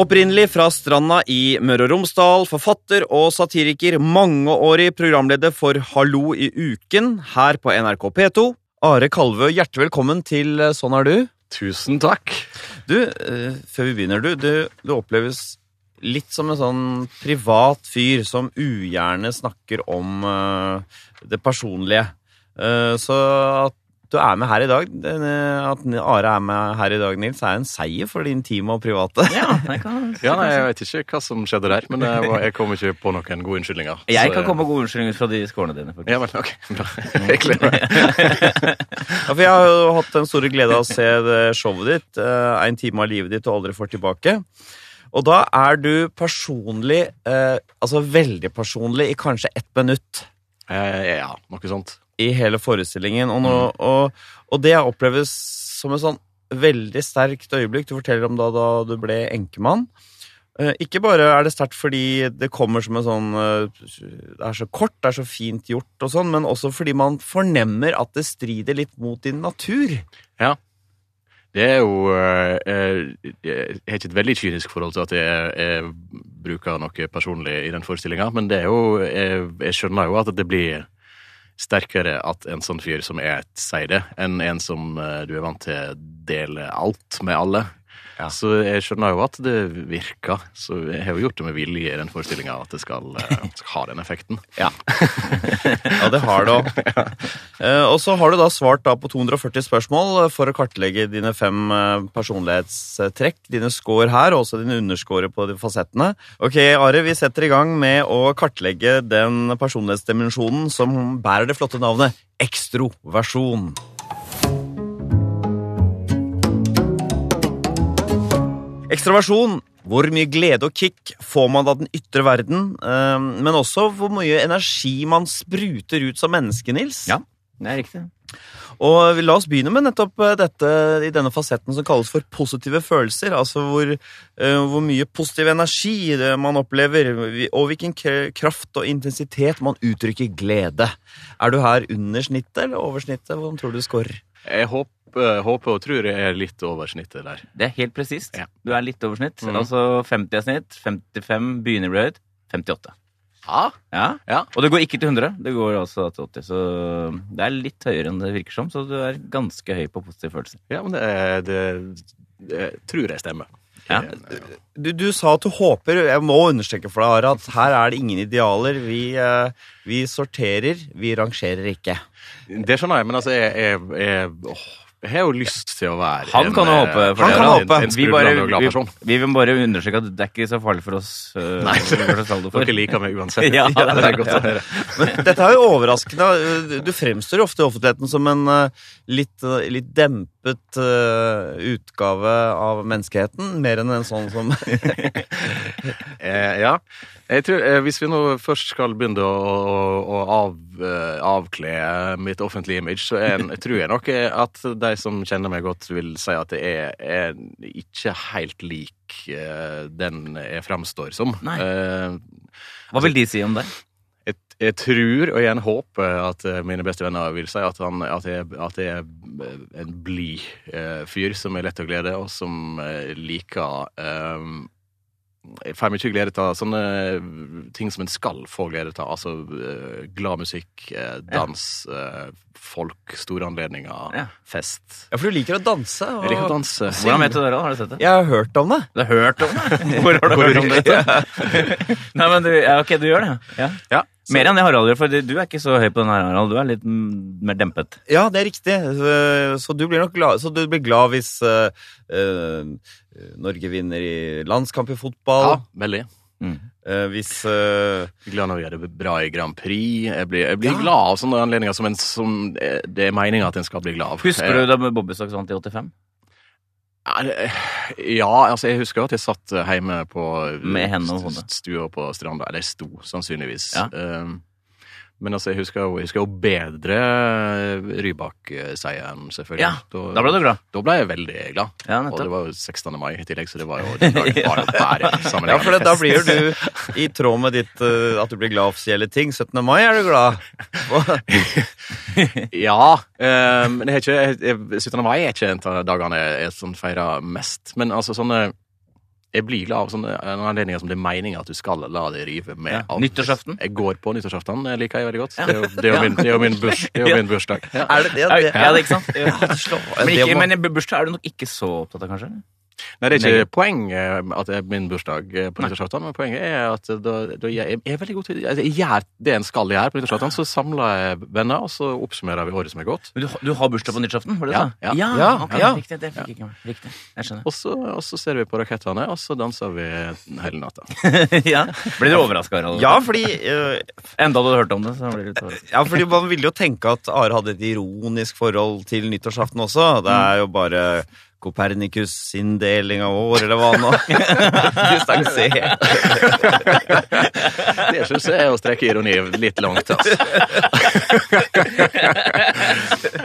Opprinnelig fra stranda i Møre og Romsdal, forfatter og satiriker, mangeårig programleder for Hallo i uken her på NRK P2. Are Kalvø, hjertelig velkommen til Sånn er du. Tusen takk. Du, eh, før vi begynner, du, du, du oppleves litt som en sånn privat fyr som ugjerne snakker om eh, det personlige. Eh, så at du er med her i dag, at Are er med her i dag, Nils, er en seier for det intime og private. Ja, jeg, kan, ja, nei, jeg vet ikke hva som skjedde der, men jeg, jeg kom ikke på noen gode unnskyldninger. Jeg kan komme med gode unnskyldninger fra de skårene dine. faktisk. Ja, men ok. Jeg gleder meg. ja, for jeg har jo hatt den store glede av å se showet ditt, eh, En time av livet ditt du aldri får tilbake. Og da er du personlig, eh, altså veldig personlig, i kanskje ett minutt. Ja, noe sånt i hele forestillingen. Og, nå, mm. og, og det oppleves som et sånn veldig sterkt øyeblikk. Du forteller om da, da du ble enkemann. Eh, ikke bare er det sterkt fordi det kommer som en sånn eh, Det er så kort, det er så fint gjort og sånn, men også fordi man fornemmer at det strider litt mot din natur. Ja. Det er jo eh, Jeg har ikke et veldig kynisk forhold til at jeg, jeg bruker noe personlig i den forestillinga, men det er jo jeg, jeg skjønner jo at det blir sterkere at en sånn fyr som jeg sier det, enn en som eh, du er vant til deler alt med alle. Ja. Så jeg skjønner jo at det virker. Så jeg har jo gjort det med vilje i den forestillinga at det skal, uh, skal, ha den effekten. Ja, ja det har det òg. Uh, og så har du da svart da på 240 spørsmål for å kartlegge dine fem personlighetstrekk. Dine score her, og også dine underscore på de fasettene. Ok, Are, vi setter i gang med å kartlegge den personlighetsdimensjonen som bærer det flotte navnet ekstroversjon. Ekstroversjon. Hvor mye glede og kick får man av den ytre verden? Ehm, men også hvor mye energi man spruter ut som menneske, Nils. Ja, det er riktig. Og La oss begynne med nettopp eh, dette i denne fasetten som kalles for positive følelser. Altså hvor, uh, hvor mye positiv energi man opplever, og hvilken kraft og intensitet man uttrykker glede. Er du her under snittet eller over snittet? Hvordan tror du du scorer? Jeg håper håper, håper og tror jeg er litt over snittet der. Det er helt presist. Ja. Du er litt over snitt. Mm. Altså 50 er snitt, 55 begynner å bli høyt, 58. Ja. ja. ja. Og det går ikke til 100, det går altså til 80. Så det er litt høyere enn det virker som, så du er ganske høy på positive følelser. Ja, men det, det, det tror jeg stemmer. Ja. Du, du, sa at du håper Jeg må understreke for deg, Are, at her er det ingen idealer. Vi, eh, vi sorterer, vi rangerer ikke. Det skjønner jeg, men altså jeg, jeg, jeg åh, jeg har jo lyst til å være Han kan jo håpe. For han det, kan håpe. En, en vi, bare, vi, vi, vil bare understreke at det er ikke så farlig for oss. Uh, Nei, dere liker meg uansett. ja, ja, det er godt å høre. Men dette er jo overraskende. Du fremstår jo ofte i offentligheten som en uh, litt, uh, litt, dempet utgave av menneskeheten, mer enn en sånn som Ja. Jeg tror, eh, Hvis vi nå først skal begynne å, å, å av, uh, avkle mitt offentlige image, så er, tror jeg nok at de som kjenner meg godt, vil si at det er, er ikke helt lik uh, den jeg fremstår som. Nei. Hva vil de si om det? Jeg, jeg, tror, og igjen håper, at mine beste venner vil si at, han, at, jeg, at jeg, er en blid uh, fyr som er lett å glede, og som liker um, jeg får mye glede av sånne ting som en skal få glede av. Altså uh, glad musikk, uh, dans, uh, folk, store anledninger, ja. fest. Ja, for du liker å danse. Og... Jeg liker å danse. Hvordan vet du det? da? Har du sett det? Jeg har hørt om det. Du har hørt om det? Hvor har du hørt om det? Nei, men du, ja, ok, du gjør det, ja? ja. Så... Mer enn det Harald gjør, for du er ikke så høy på den her, Harald. Du er litt mer dempet. Ja, det er riktig. Så du blir nok glad, så du blir glad hvis uh, uh, Norge vinner i landskamp i fotball. Ja, veldig. Mm. Uh, hvis uh... Glad når vi gjør det bra i Grand Prix. Jeg blir, jeg blir ja. glad av sånne anledninger som, en, som det er meninga at en skal bli glad av. Husker du da Bobbysaks vant i 85? Ja, altså jeg husker at jeg satt hjemme på Med hendene og hodet. Stua på stranda. Eller jeg sto, sannsynligvis. Ja. Um, men altså, jeg husker jeg husker jo bedre Rybak-seieren, selvfølgelig. Ja, da, da, ble du glad? Da ble jeg veldig glad. Ja, og det var jo 16. mai i tillegg, så det var jo den dagen var jo Ja, for det, da blir du i tråd med ditt at du blir glad av offisielle ting. 17. mai er du glad? ja. Uh, men jeg, ikke, jeg, 17. mai er ikke en av dagene jeg, jeg sånn feirer mest. Men altså sånne jeg blir glad av sånne anledninger som det er meninga at du skal la det rive med. Ja. Nyttårsaften? Jeg går på nyttårsaften. Det liker jeg veldig godt. Det er jo, det er jo, min, det er jo min, burs, det er jo min bursdag. Ja. Er det det? Det ja, det er ikke sant? Ja. Slå- Men, det ikke, men bursdag er du nok ikke så opptatt av, kanskje? Nei, det er ikke poeng eh, at det er min bursdag eh, på nyttårsaften, men poenget er at da, da jeg, jeg er veldig god til altså, Jeg gjør det en skal gjøre på nyttårsaften, så samler jeg venner, og så oppsummerer vi året som er gått. Men du, har- du har bursdag på nyttårsaften? var det Ja, det du ja. Ja, ok, ja. Riktig, det fikk jeg ikke med. Riktig, jeg skjønner. Og så, og så ser vi på rakettene, og så danser vi hele natta. ja. Blir dere overraska, Harald? Ja, fordi uh, Enda du hadde hørt om det, så blir du litt. Ja, fordi Man ville jo tenke at Are hadde et ironisk forhold til nyttårsaften også. Det er jo bare Kopernikus sin deling av år, eller hva nå? Distansert. Det syns jeg er å strekke ironi litt langt, altså.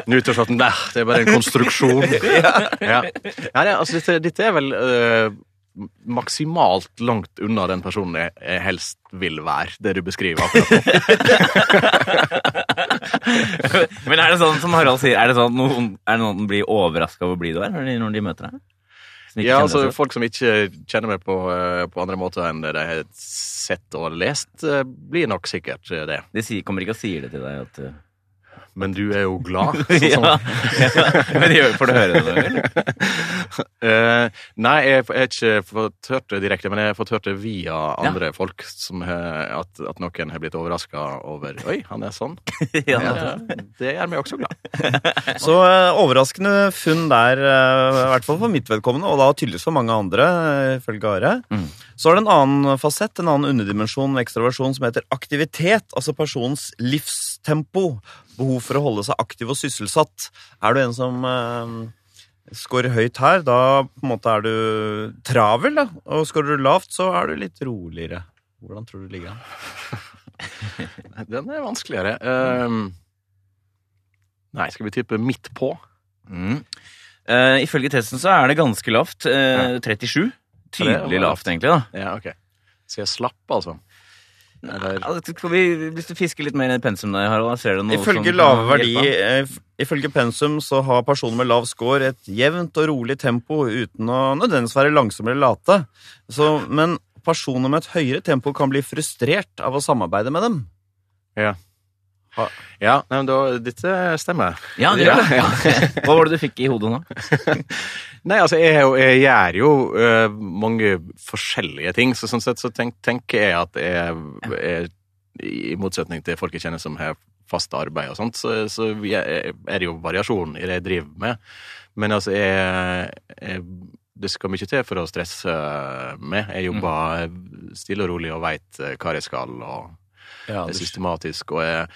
Nyttårsaften, nei, det er bare en konstruksjon. Ja. Nei, det, altså, dette, dette er vel eh, maksimalt langt unna den personen jeg, helst vil være, det du beskriver akkurat nå. Men er det sånn som Harald sier, er det sånn at noen, er det noen blir overraska over hvor blid du er når de, når de møter deg? Ja, altså? Folk som ikke kjenner meg på, eh, på andre måter enn det de har sett og lest, eh, blir nok sikkert eh, det. De sier, kommer ikke og sier det til deg at. Men du er jo glad. sånn som- ja. Men de får du høre det ganger? Eh, nei, jeg har ikke fått hørt det direkte, men jeg har fått hørt det via andre folk. Som at, at noen har blitt overraska over Oi, han er sånn. Ja, Ja, det gjør meg også glad. Så uh, overraskende funn der, uh, i hvert fall for mitt vedkommende, og da tydeligvis for mange andre, eh, ifølge Are. Mm. Så er det en annen fasett, en annen underdimensjon en ekstroversjon, som heter aktivitet. Altså personens livstempo. Behov for å holde seg aktiv og sysselsatt. Er du en som eh, scorer høyt her, da på en måte er du travel, da. Og scorer du lavt, så er du litt roligere. Hvordan tror du det ligger an? Den er vanskeligere. Um, nei, skal vi tippe midt på? Mm. Uh, ifølge testen så er det ganske lavt. Uh, 37. Tydelig lavt, egentlig. da. Ja, ok. Så jeg slapp, altså? Eller Ja, vi, hvis du fisker litt mer i pensum der, Harald, ser du noe Ifølge som lave verdi, eh, ifølge pensum, så har personer med lav score et jevnt og rolig tempo uten å nødvendigvis være langsomme eller late. Så, men personer med et høyere tempo kan bli frustrert av å samarbeide med dem. Ja, nei, men da, dette stemmer. Ja, det gjør det. Hva var det du fikk i hodet nå? Nei, altså, jeg, jeg gjør jo uh, mange forskjellige ting, så sånn sett så tenk, tenker jeg at jeg jeg, I motsetning til folk jeg kjenner som har fast arbeid og sånt, så, så jeg, er det jo variasjon i det jeg driver med. Men altså, jeg, jeg Det skal mye til for å stresse med. Jeg jobber stille og rolig og veit hva jeg skal, og Ja, er systematisk og er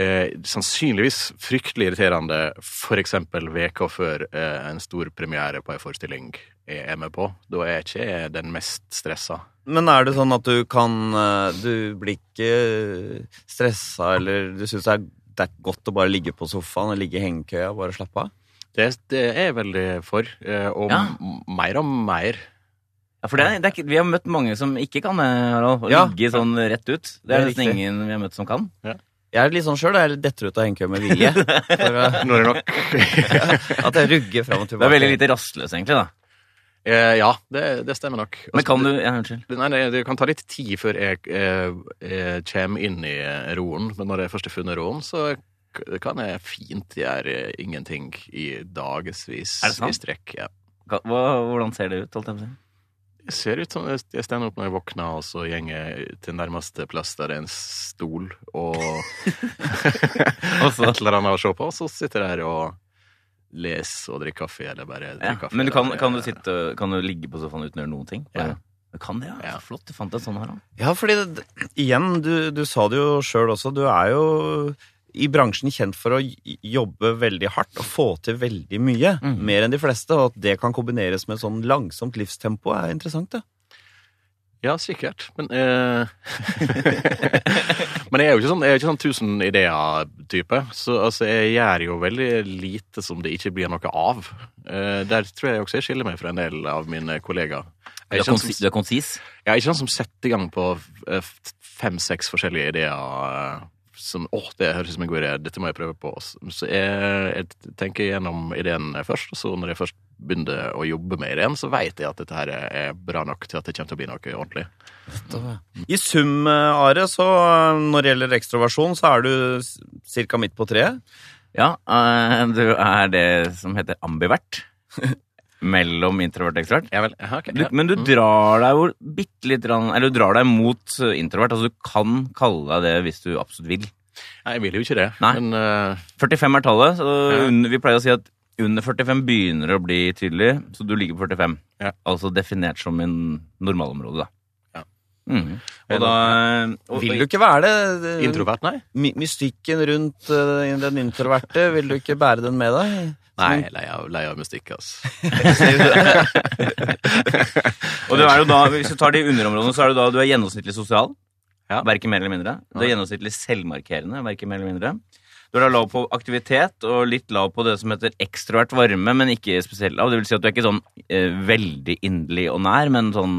eh, sannsynligvis fryktelig irriterende f.eks. veka før eh, en stor premiere på en forestilling jeg er med på. Da er jeg ikke den mest stressa. Men er det sånn at du kan eh, Du blir ikke stressa, eller du syns det, det er godt å bare ligge på sofaen og ligge i hengekøya og bare slappe av? Det, det er jeg veldig for, eh, og Ja. mer og mer. Ja, for det er, det er Vi har møtt mange som ikke kan det, Harald. Å Ja. ligge sånn rett ut. Det Det er er nesten ingen vi har møtt som kan. Jeg er litt sånn sjøl. Jeg detter ut av hengekøya med vilje. For er Når det nok at jeg rugger fram og Det tilbake. er veldig lite rastløs, egentlig. da. Eh, Ja, det, det stemmer nok. Men kan du ja, Unnskyld. Nei, nei, Det kan ta litt tid før jeg, eh, jeg kommer inn i roen, men når jeg først har funnet roen, så kan jeg fint gjøre ingenting i dagevis Er i strekk. Ja. Hva, hvordan ser det ut? holdt jeg på å si? Det ser ut som jeg stender opp når jeg våkner, og så går jeg til nærmeste plass der det er en stol og et eller annet å se på, og så sitter jeg her og leser og drikker kaffe, eller bare Ja. kaffe. Men du kan, kan du sitte Kan du ligge på sofaen uten å gjøre noen ting? Ja. Bare- Du kan det, ja. Ja. Flott, du fant en sånn, Harald. Ja, fordi det, igjen, du, du sa det jo sjøl også, du er jo i bransjen kjent for å jobbe veldig hardt og få til veldig mye. Mm. Mer enn de fleste, og at det kan kombineres med sånn langsomt livstempo, er interessant, det. Ja, sikkert. Men eh, Men jeg er jo ikke sånn, jeg er ikke sånn tusen ideer-type. Så altså, jeg gjør jo veldig lite som det ikke blir noe av. Eh, der tror jeg også jeg skiller meg fra en del av mine kollegaer. Du er, er ikke konsi, sånn du er konsis? Jeg er ikke sånn som setter i gang på eh, fem-seks forskjellige ideer eh, som åh, det høres ut som en god idé, dette må jeg prøve på. Så jeg, jeg tenker gjennom ideen først, og så når jeg først begynner å jobbe med ideen, så vet jeg at dette her er bra nok til at det kommer til å bli noe ordentlig. I sum, eh, Are, så eh, når det gjelder ekstroversjon, så er du ca. midt på treet. Ja, eh, du er det som heter ambivert. Mellom introvert og ekstrovert. Ja vel, ja, ok, Du, ja. men du Mm. drar deg jo bitte litt Eller du drar deg mot eh, introvert. Altså du kan kalle deg det hvis du absolutt vil. Nei, jeg vil jo ikke det, Nei. men uh... 45 er tallet. Så Ja. under, vi pleier å si at under 45 begynner å bli tydelig, så du ligger på 45. Ja. Altså definert som en normalområde, da. Mhm. Og da og, Vil du ikke være det? det- introvert, nei? My mystikken rundt eh, den introverte, vil du ikke bære den med deg? Nei, lei av, lei av mystikk, altså. Og du er jo da, hvis du tar de underområdene, så er du da du er gjennomsnittlig sosial. Ja. Verken mer eller mindre. Du er gjennomsnittlig selvmarkerende. Verken mer eller mindre. Du er lav på aktivitet og litt lav på det som heter ekstrovert varme, men ikke spesielt lav. Det vil si at du er ikke sånn eh, veldig inderlig og nær, men sånn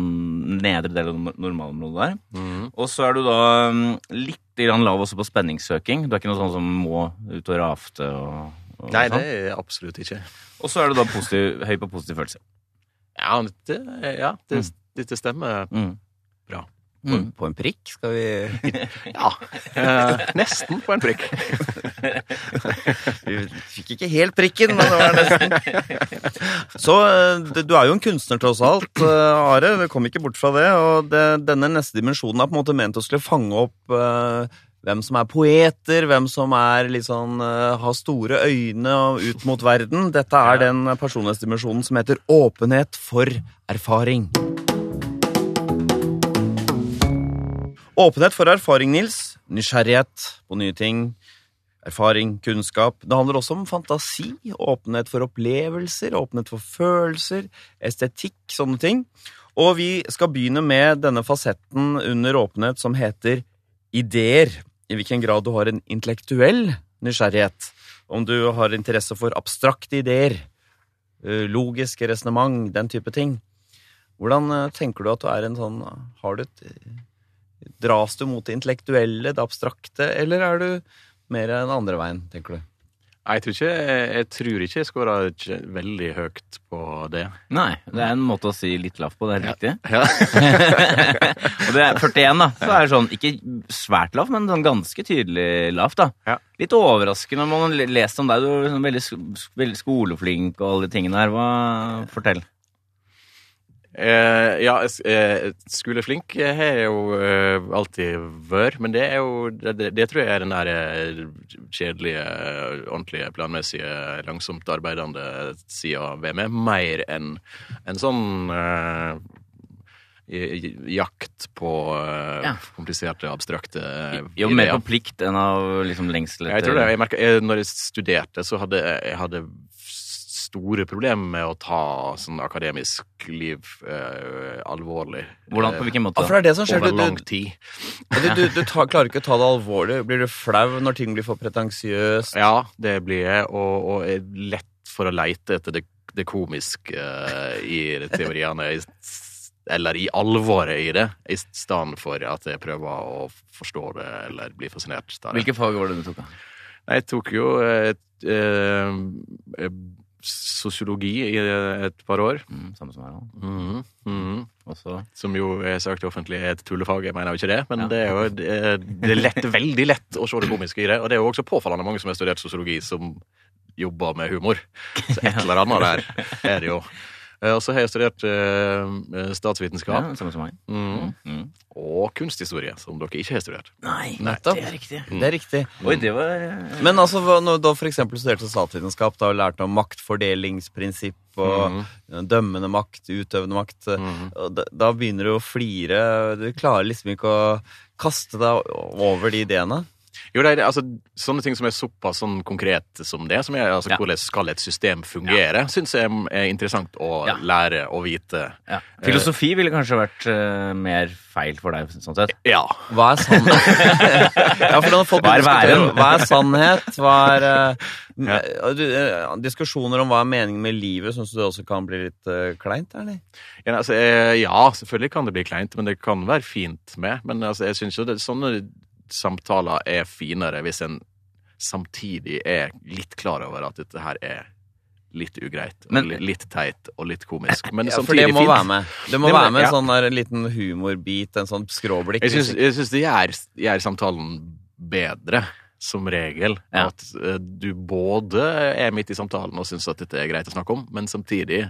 nedre del av normalområdet der. Mm. Og så er du da um, litt lav også på spenningssøking. Du er ikke noe sånn som må ut og rafte og, og Nei, sånn. det er jeg absolutt ikke. Og så er du da positiv, høy på positiv følelse. Ja, det, ja, det, dette stemmer Mm. bra. På, Mm. på en prikk? Skal vi Ja, eh, nesten på en prikk. Vi fikk ikke helt prikken, men det var nesten. Så eh, du er jo en kunstner tross alt, eh, Are. Du kom ikke bort fra det. Og det, denne neste dimensjonen er på en måte ment å skulle fange opp eh, hvem som er poeter, hvem som er eh, har store øyne og ut mot verden. Dette er den personlighetsdimensjonen som heter åpenhet for erfaring. Åpenhet for erfaring, Nils. Nysgjerrighet på nye ting. Erfaring, kunnskap. Det handler også om fantasi, åpenhet for opplevelser, åpenhet for følelser, estetikk, sånne ting. Og vi skal begynne med denne fasetten under åpenhet som heter ideer. I hvilken grad du har en intellektuell nysgjerrighet. Om du har interesse for abstrakte ideer, eh, logiske resonnement, den type ting. Hvordan eh, tenker du at du er en sånn Har du et Dras du mot det intellektuelle, det abstrakte, eller er du mer den andre veien, tenker du? Jeg tror ikke jeg, tror ikke jeg scora veldig høyt på det. Nei, det er en måte å si litt lavt på, det er helt riktig. Ja. og det er 41, da. Så er det sånn, ikke svært lavt, men sånn ganske tydelig lavt, da. Ja. Litt overraskende når man har lest om deg. Du er sånn veldig, veldig skoleflink og alle de tingene her. Hva, fortell. Eh, ja, eh, skoleflink har jeg jo eh, alltid vært, men det er jo det, det, tror jeg er den der eh, kjedelige, ordentlige, planmessige, langsomt arbeidende sida ved meg, mer enn en sånn eh, jakt på eh, Ja. kompliserte, abstrakte eh, Jo, mer ideer. på plikt enn av liksom lengsel etter Jeg tror det. Jeg merket, jeg, når jeg studerte, så hadde jeg hadde store problemer med å ta sånn akademisk liv eh, alvorlig. Hvordan, på hvilken Ja, måte? for det er det som skjer. Over Du, lang tid. du, du, du tar, klarer ikke å ta det alvorlig. Blir du flau når ting blir for pretensiøst? Ja, det blir jeg, og, og er lett for å leite etter det, det komiske eh, i teoriene. Eller i alvoret i det, i stedet for at jeg prøver å forstå det eller bli fascinert. Hvilke fag var det du tok? da? Jeg tok jo et eh, eh, sosiologi i et par år. Mm, samme som her, nå. Mm, mhm. Og så Som jo er sagt offentlig er et tullefag. Jeg mener jo ikke det, men Ja. det er jo det er, det er lett, veldig lett å se det komiske i det. Og det er jo også påfallende mange som har studert sosiologi, som jobber med humor. Så et eller annet der er det jo. Eh, Og så har jeg studert eh, statsvitenskap ja, Samme som meg. Mm. Mm. og kunsthistorie, som dere ikke har studert. Nei, Nei. det er riktig. Det er riktig. Oi, det var eh, Men altså, når du da for eksempel studerte statsvitenskap da, og lærte om maktfordelingsprinsipp og Mhm, dømmende makt, utøvende makt, da, da begynner du å flire. Du klarer liksom ikke å kaste deg over de ideene. Jo, det er, altså, sånne ting som er såpass sånn konkrete som det, som er altså, Ja. hvordan skal et system fungere, syns jeg er interessant å Ja. lære og vite. ja. Filosofi ville kanskje vært uh, mer feil for deg, sånn sett. Ja. Hva er sannhet? ja, for når folk Hva er væren? Hva er sannhet? Hva er uh, Ja. eh, du, eh, Diskusjoner om hva er meningen med livet, syns du det også kan bli litt uh, kleint, eller? Ja, altså, eh, ja, selvfølgelig kan det bli kleint, men det kan være fint med. Men altså, jeg syns jo det, sånne samtaler er finere hvis en samtidig er litt klar over at dette her er litt ugreit. Men- litt teit og litt komisk. Men Ja, samtidig det må fint. være med. Det må Det være med ja. en sånn der liten humorbit, en sånn skråblikk. Jeg syns, det gjør, gjør samtalen bedre, som regel. Ja. At eh, du både er midt i samtalen og syns at dette er greit å snakke om, men samtidig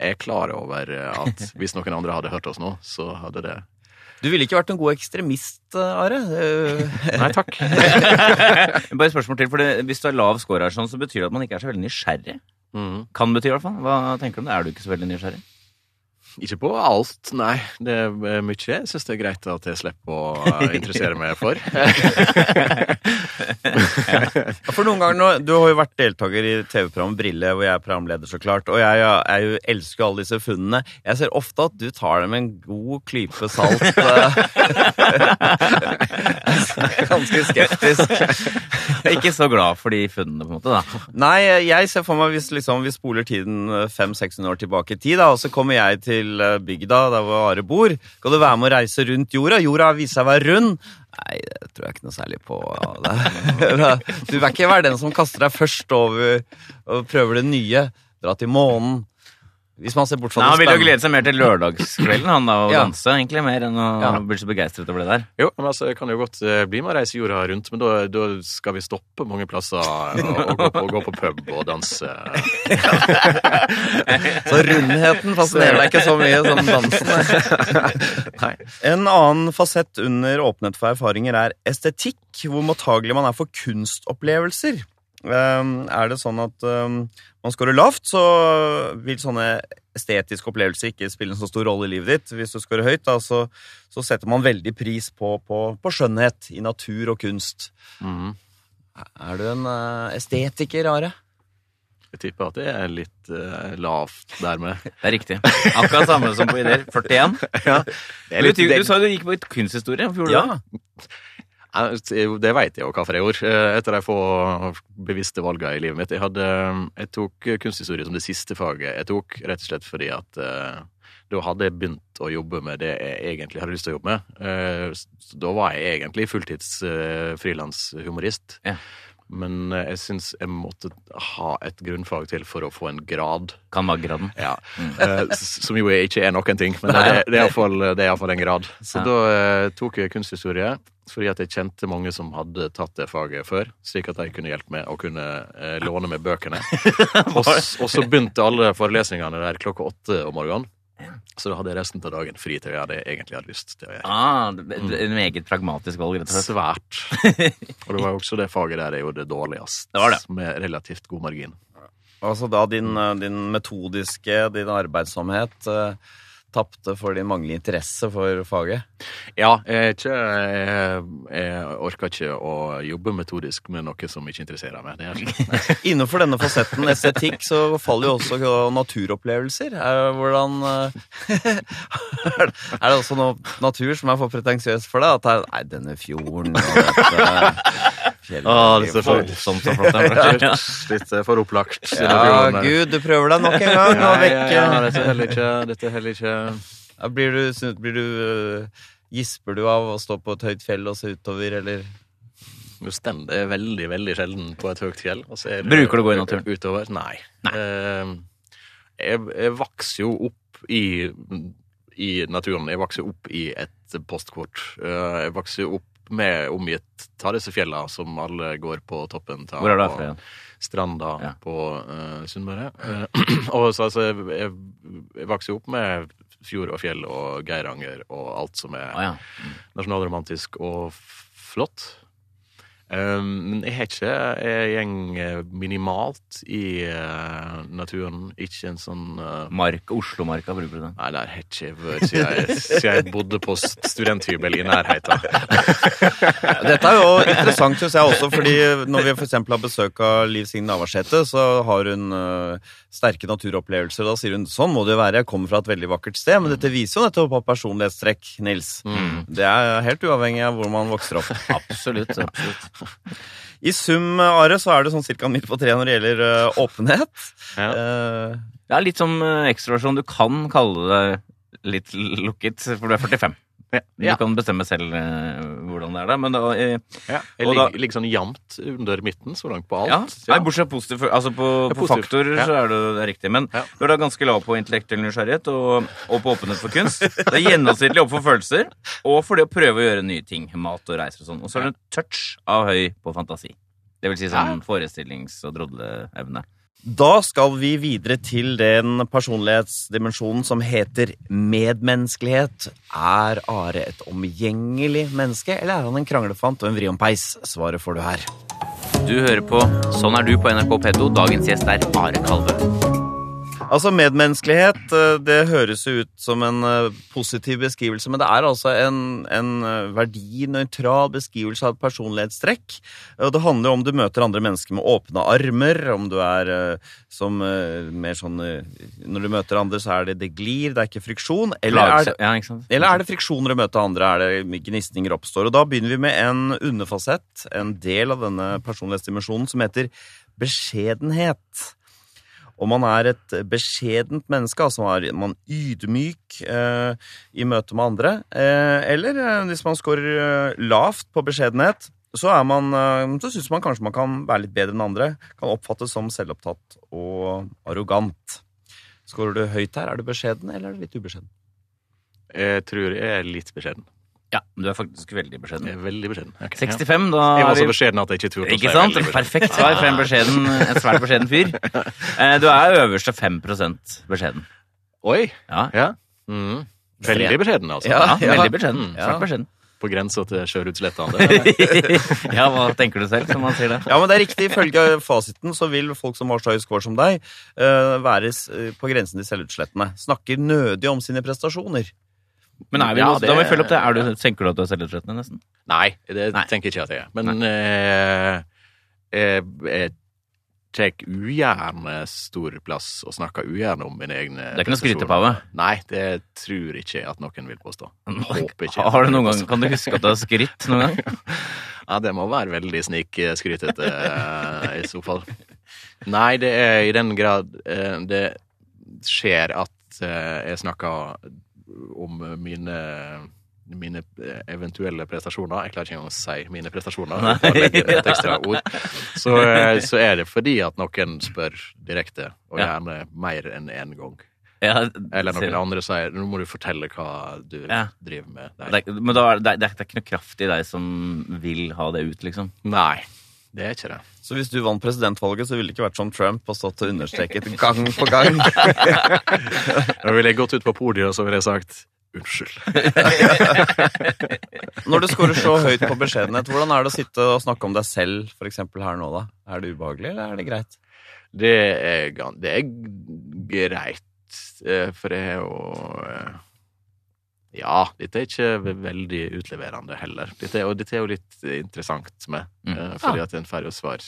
er klar over eh, at hvis noen andre hadde hørt oss nå, så hadde det Du ville ikke vært en god ekstremist, Are. Eh, Nei takk. Bare et spørsmål til, for det, Hvis du har lav score, her, sånn, så betyr det at man ikke er så veldig nysgjerrig. Mm. Kan bety i hvert fall. Hva tenker du om det? Er du ikke så veldig nysgjerrig? Ikke på alt, nei. Det er mye jeg syns det er greit at jeg slipper å eh, interessere meg for. For noen ganger nå, Du har jo vært deltaker i TV-programmet Brille, hvor jeg er programleder, så klart. Og jeg, jeg, jeg elsker alle disse funnene. Jeg ser ofte at du tar det med en god klype salt. eh. Ganske skeptisk. Ikke så glad for de funnene, på en måte. da. Nei, jeg ser for meg hvis liksom, vi spoler tiden 500-600 år tilbake i tid, da, og så kommer jeg til eh, bygda der hvor Are bor. Skal du være med å reise rundt jorda? Jorda viser seg å være rund. Nei, det tror jeg ikke noe særlig på. Du vil ikke være den som kaster deg først over og prøver det nye. Dra til månen. Hvis man ser bort fra Nei, Han ville vil jo glede seg mer til lørdagskvelden han da, og Ja. danse, egentlig, mer enn å Ja. bli så begeistret over det der. Jo, men altså, jeg kan jo godt eh, bli med og reise jorda rundt, men da, da skal vi stoppe mange plasser og, og, gå, på, gå på pub og danse. Så rundheten fascinerer deg ikke så mye som dansen. Nei. En annen fasett under åpenhet for erfaringer er estetikk, hvor mottagelig man er for kunstopplevelser. Um, er det sånn at um, man scorer lavt, så vil sånne estetiske opplevelser ikke spille en så stor rolle i livet ditt. Hvis du scorer høyt, da, så, så setter man veldig pris på, på, på skjønnhet i natur og kunst. Mm. Er du en uh, estetiker, Are? Jeg tipper at det er litt uh, lavt dermed. Det er riktig. Akkurat samme som på ideer. 41. Ja, det er Du, litt, du, sa du gikk på et kunsthistorie. Hvorfor gjorde du? Ja, det vet jeg jo hvorfor jeg gjorde, eh, etter de få bevisste valgene i livet mitt. Jeg, hadde, jeg tok kunsthistorie som det siste faget jeg tok, rett og slett fordi at uh, da hadde jeg begynt å jobbe med det jeg egentlig hadde lyst til å jobbe med. Uh, da var jeg egentlig fulltids uh, frilanshumorist. Ja. Men eh, jeg syns jeg måtte ha et grunnfag til for å få en grad. Kan graden? Ja, eh, s- Som jo ikke er noen ting, men det, det er iallfall det er i hvert fall en grad. Så Ja. da eh, tok jeg kunsthistorie fordi at jeg kjente mange som hadde tatt det faget før, slik at de kunne hjelpe meg og kunne eh, låne meg bøkene. og, og så begynte alle forelesningene der klokka åtte om morgenen. Så da hadde jeg resten av dagen fri til å gjøre det jeg egentlig hadde lyst til å gjøre. Ah, er en meget pragmatisk valg, rett og slett. Svært. Og det var jo også det faget der jeg gjorde det dårligst, Det var det. med relativt god margin. Altså da din, eh, din metodiske, din arbeidsomhet eh, tapte for din manglende interesse for faget? Ja, jeg, ikke, jeg, jeg orker ikke å jobbe metodisk med noe som ikke interesserer meg. Innenfor denne fasetten estetikk så faller jo også naturopplevelser. Er, hvordan eh, Er det også noe natur som er for pretensiøst for deg? At det er, nei, denne fjorden og dette fjellet Ah, det er så Voldsomt så flott. det. Litt for opplagt. Ja, gud, du prøver deg nok en gang. Nå Ja, ja, ja, dette er heller ikke, dette er heller ikke Ja, Blir du, blir du eh, Gisper du av å stå på et høyt fjell og se utover, eller Nå stender veldig, veldig sjelden på et høyt fjell. og så er det Bruker du å gå i naturen? Utover? Nei. Eh, jeg, jeg vokser jo opp i, i naturen. Jeg vokser opp i et postkort. Eh, jeg vokser opp med omgitt av disse fjellene som alle går på toppen av. Hvor er det fra igjen? Stranda Ja. på uh, Sunnmøre. Uh, og så altså, jeg, jeg, jeg jo opp med fjord og fjell og Geiranger og alt som er Ah, ja. nasjonalromantisk og flott. Um, Men jeg har ikke Jeg gjeng eh, minimalt i eh, naturen. Ikke en sånn eh, Mark, Oslomarka bruker du den. Nei, der har jeg ikke vært siden jeg, bodde på studenthybel i nærheten. Dette er jo interessant, syns jeg også, fordi når vi f.eks. har besøk av Liv Signe Navarsete, så har hun sterke naturopplevelser. Da sier hun sånn må det jo være, jeg kommer fra et veldig vakkert sted. Men dette viser jo nettopp på personlighetstrekk, Nils. Det er helt uavhengig av hvor man vokser opp. Absolutt. absolutt. I sum, Are, så er det sånn ca. midt på treet når det gjelder øh, åpenhet. Ja. Eh, Det er litt som eh, ekstraversjon. Du kan kalle det litt lukket, for du er 45. Du Ja. kan bestemme selv eh, hvordan det er, da. Men da, eh, Ja. Eller da- ligger sånn jevnt under midten så langt på alt. ja, Nei, bortsett fra positiv Altså på, Ja, på faktorer, så er det, det er riktig. Men Ja. du er da ganske lav på intellektuell nysgjerrighet og, og på åpenhet for kunst. Det er gjennomsnittlig opp for følelser og for det å prøve å gjøre nye ting. Mat og reiser og sånn. Og så er det en touch av høy på fantasi. Det vil si sånn forestillings- og drodleevne. Da skal vi videre til den personlighetsdimensjonen som heter medmenneskelighet. Er Are et omgjengelig menneske, eller er han en kranglefant og en vriompeis? Svaret får du her. Du hører på Sånn er du på NRK P2. Dagens gjest er Are Kalve. Altså, medmenneskelighet, eh, det høres jo ut som en eh, positiv beskrivelse, men det er altså en, en eh, verdinøytral beskrivelse av et personlighetstrekk. Og det handler om du møter andre mennesker med åpne armer, om du er som mer sånn Når du møter andre, så er det det glir, det er ikke friksjon. Eller er det, eller er det friksjoner å møte andre? Er det gnisninger oppstår? Og da begynner vi med en underfasett, en del av denne personlighetsdimensjonen, som heter beskjedenhet. Om man er et beskjedent menneske, altså er man ydmyk eh, i møte med andre, eh, eller eh, hvis man scorer eh, lavt på beskjedenhet, så, er man, eh, så syns man kanskje man kan være litt bedre enn andre. Kan oppfattes som selvopptatt og arrogant. Scorer du høyt her? Er du beskjeden, eller er du litt ubeskjeden? Jeg tror jeg er litt beskjeden. Ja, du er faktisk veldig Jeg beskjeden. er veldig beskjeden. Okay. 65, da Jeg var så beskjeden at jeg ikke turte å si Ikke sant? Perfekt svar for en, beskjeden, en svært beskjeden fyr. Eh, Du er øverste 5 beskjeden. Oi! Ja, Ja. Mm. Veldig beskjeden, altså. Ja. ja veldig beskjeden. Mm. Svært beskjeden. På grensa til sjøutslettende. Ja, hva tenker du selv, som man sier det? Ja, men det er riktig. Ifølge fasiten så vil folk som har så høy score som deg, eh, være eh, på grensen til selvutslettende. Snakker nødig om sine prestasjoner. Men er vi Ja, det- da må vi følge opp det. Er du, tenker du at du er selvutslettende, nesten? Nei, det Nei. tenker jeg ikke at jeg er. Men eh, jeg, jeg tar ugjerne stor plass og snakker ugjerne om mine egne Det er ikke noe skrytepave? Nei, det tror ikke jeg at noen vil påstå. Håper ikke. Har du noen gang, Kan du huske at du har skrytt noen gang? Ja, det må være veldig snikskrytete eh, i så fall. Nei, det er i den grad eh, det skjer at eh, jeg snakker om mine mine eh, eventuelle prestasjoner. Jeg klarer ikke engang å si mine prestasjoner. Et ekstra ord. Så, eh, så er det fordi at noen spør direkte, og gjerne mer enn én gang. Ja, Eller noen andre sier 'nå må du fortelle hva du Ja. driver med'. der». Det er, men er det, det, er, det er ikke noe kraft i deg som vil ha det ut, liksom? Nei, det er ikke det. Så hvis du vant presidentvalget, så ville det ikke vært som Trump og stått og understreket gang på gang. Da ville jeg gått ut på podiet og så ville jeg sagt unnskyld. Når du scorer så høyt på beskjedenhet, hvordan er det å sitte og snakke om deg selv, for eksempel her nå, da? Er det ubehagelig, eller er det greit? Det er, det er greit, eh, for jeg er jo eh, Ja, dette er ikke veldig utleverende heller. Dette er, og dette er jo litt interessant med, Mm. eh, fordi at en får jo svar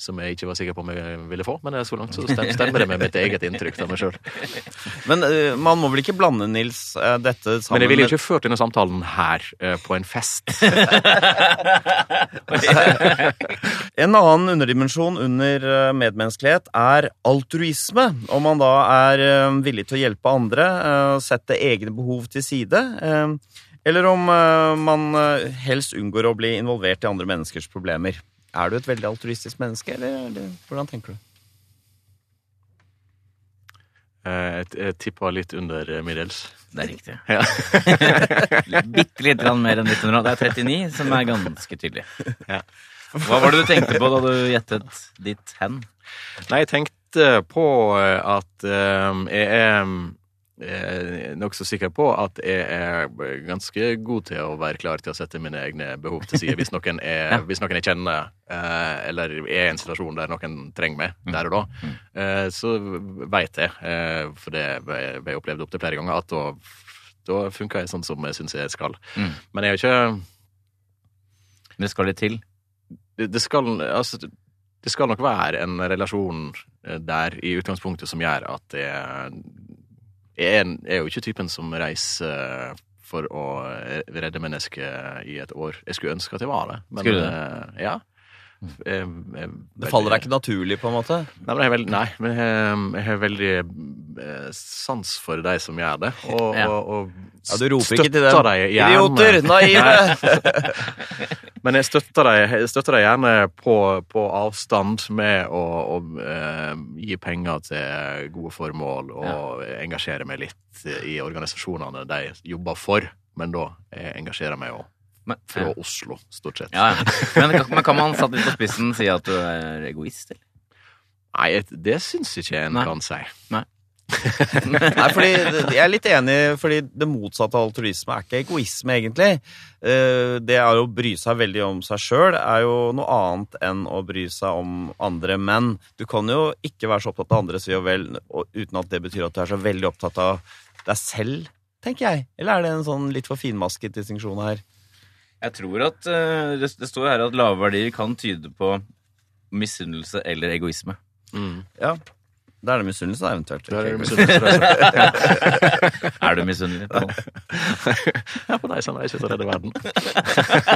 som jeg ikke var sikker på om jeg ville få, men så langt så stemmer det med mitt eget inntrykk av meg sjøl. Men eh, man må vel ikke blande, Nils, eh, dette sammen Men jeg ville ikke ført denne samtalen her, eh, på en fest. En annen underdimensjon under eh, medmenneskelighet er altruisme. Om man da er eh, villig til å hjelpe andre, eh, sette egne behov til side, eh, eller om eh, man eh, helst unngår å bli involvert i andre menneskers problemer. Er du et veldig altruistisk menneske, eller, eller hvordan tenker du? Eh, Jeg, jeg tippa litt under eh, middels. Det er riktig. Ja. Bitte litt mer enn 1900. Det er 39, som er ganske tydelig. Ja. Hva var det du tenkte på da du gjettet ditt hen? Nei, jeg tenkte på eh, at jeg er eh, nokså sikker på at jeg er ganske god til å være klar til å sette mine egne behov til side hvis noen, er, Ja. hvis noen jeg kjenner, eh, eller er i en situasjon der noen trenger meg der og da. Mm. Eh, så veit jeg, for det har jeg opplevd opptil flere ganger, at da, da funker jeg sånn som jeg syns jeg skal. Mm. Men jeg er jo ikke Det skal litt til. det, det skal altså det skal nok være en relasjon der i utgangspunktet som gjør at jeg, jeg er, er jo ikke typen som reiser for å redde mennesker i et år. Jeg skulle ønske at jeg var det. Men, Skulle du eh, Ja. Det faller deg ikke naturlig, på en måte? Nei, men jeg veldig, nei, men jeg, har veldig eh, sans for de som gjør det, og, Ja. og, og Ja, du roper ikke til dem. de gjerne- Idioter! Naive! Men jeg støtter deg, støtter deg gjerne på, på avstand med å, å eh, gi penger til gode formål og engasjere meg litt i organisasjonene de jobber for. Men da jeg engasjerer meg òg Men, fra Oslo, stort sett. ja, ja. Men, men kan man satt litt på spissen si at du er egoist, eller? Nei, det syns ikke en Nei. kan si. Nei, fordi Jeg er litt enig, fordi det motsatte av altruisme er ikke egoisme, egentlig. Eh, Det er å bry seg veldig om seg sjøl er jo noe annet enn å bry seg om andre. Men du kan jo ikke være så opptatt av andres ve og vel uten at det betyr at du er så veldig opptatt av deg selv, tenker jeg. Eller er det en sånn litt for finmasket distinksjon her? Jeg tror at eh, det, det står her at lave verdier kan tyde på misunnelse eller egoisme. Mm. Ja. Da er det misunnelse, da, eventuelt. Da er det misunnelse. Er du misunnelig på noen? Ja, på deg som er ikke så redde verden.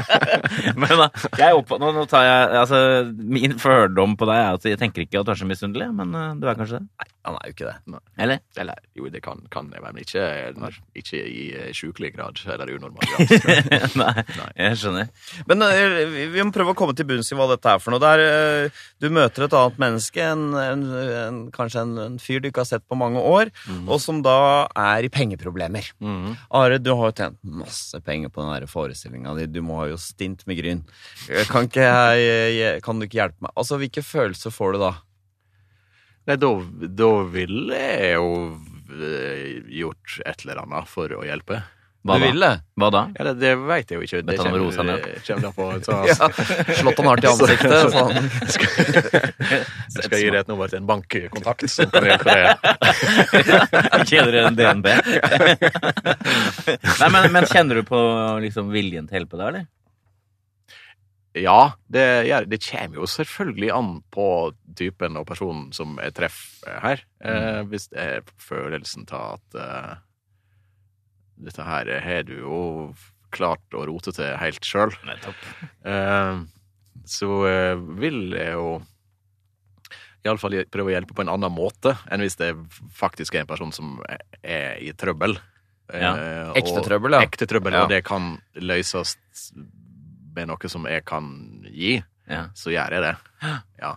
Men da, jeg opp, nå, nå tar jeg, altså, Min fordom på deg er at jeg tenker ikke at du er så misunnelig, men uh, du er kanskje det? Nei, Han er jo ikke det. Eller? Eller jo, det kan, kan jeg være, men ikke, ikke i eh, sjukelig grad eller unormal grad. Nei, jeg skjønner. Men uh, vi vi må prøve å komme til bunns i hva dette er for noe. Det er, eh, du møter et annet menneske, en, en, en, kanskje en, en fyr du ikke har sett på mange år, og som da er i pengeproblemer. Mhm. Are, du har jo tjent masse penger på den forestillinga di. Du må ha jo stint med Gryn. Eh, Kan, jeg, jeg- kan du ikke hjelpe meg? Altså, Hvilke følelser får du da? Nei, da, da ville jeg jo eh, gjort et eller annet for å hjelpe. Hva du da? ville? Hva da? Ja, det, det veit jeg jo ikke. Det Bedt han om ned. an på. Så, Ja, Slått han hardt i ansiktet. Sånn. Jeg skal gi deg et nummer til en bankkontakt som kan hjelpe deg. Kjenner du en DNB? Nei, men, men kjenner du på liksom, viljen til å hjelpe deg, eller? Ja, det, ja, det kommer jo selvfølgelig an på typen og personen som jeg treffer her. Eh, hvis det er følelsen av at eh, dette her har du jo klart å rote til helt sjøl, Nettopp. så eh, vil jeg jo iallfall prøve å hjelpe på en annen måte enn hvis det faktisk er en person som er i trøbbel. Eh, Ja. Ekte trøbbel, ja. Ekte trøbbel, Ja. og det kan løses med noe som jeg kan gi, Ja. så gjør jeg det. Ja.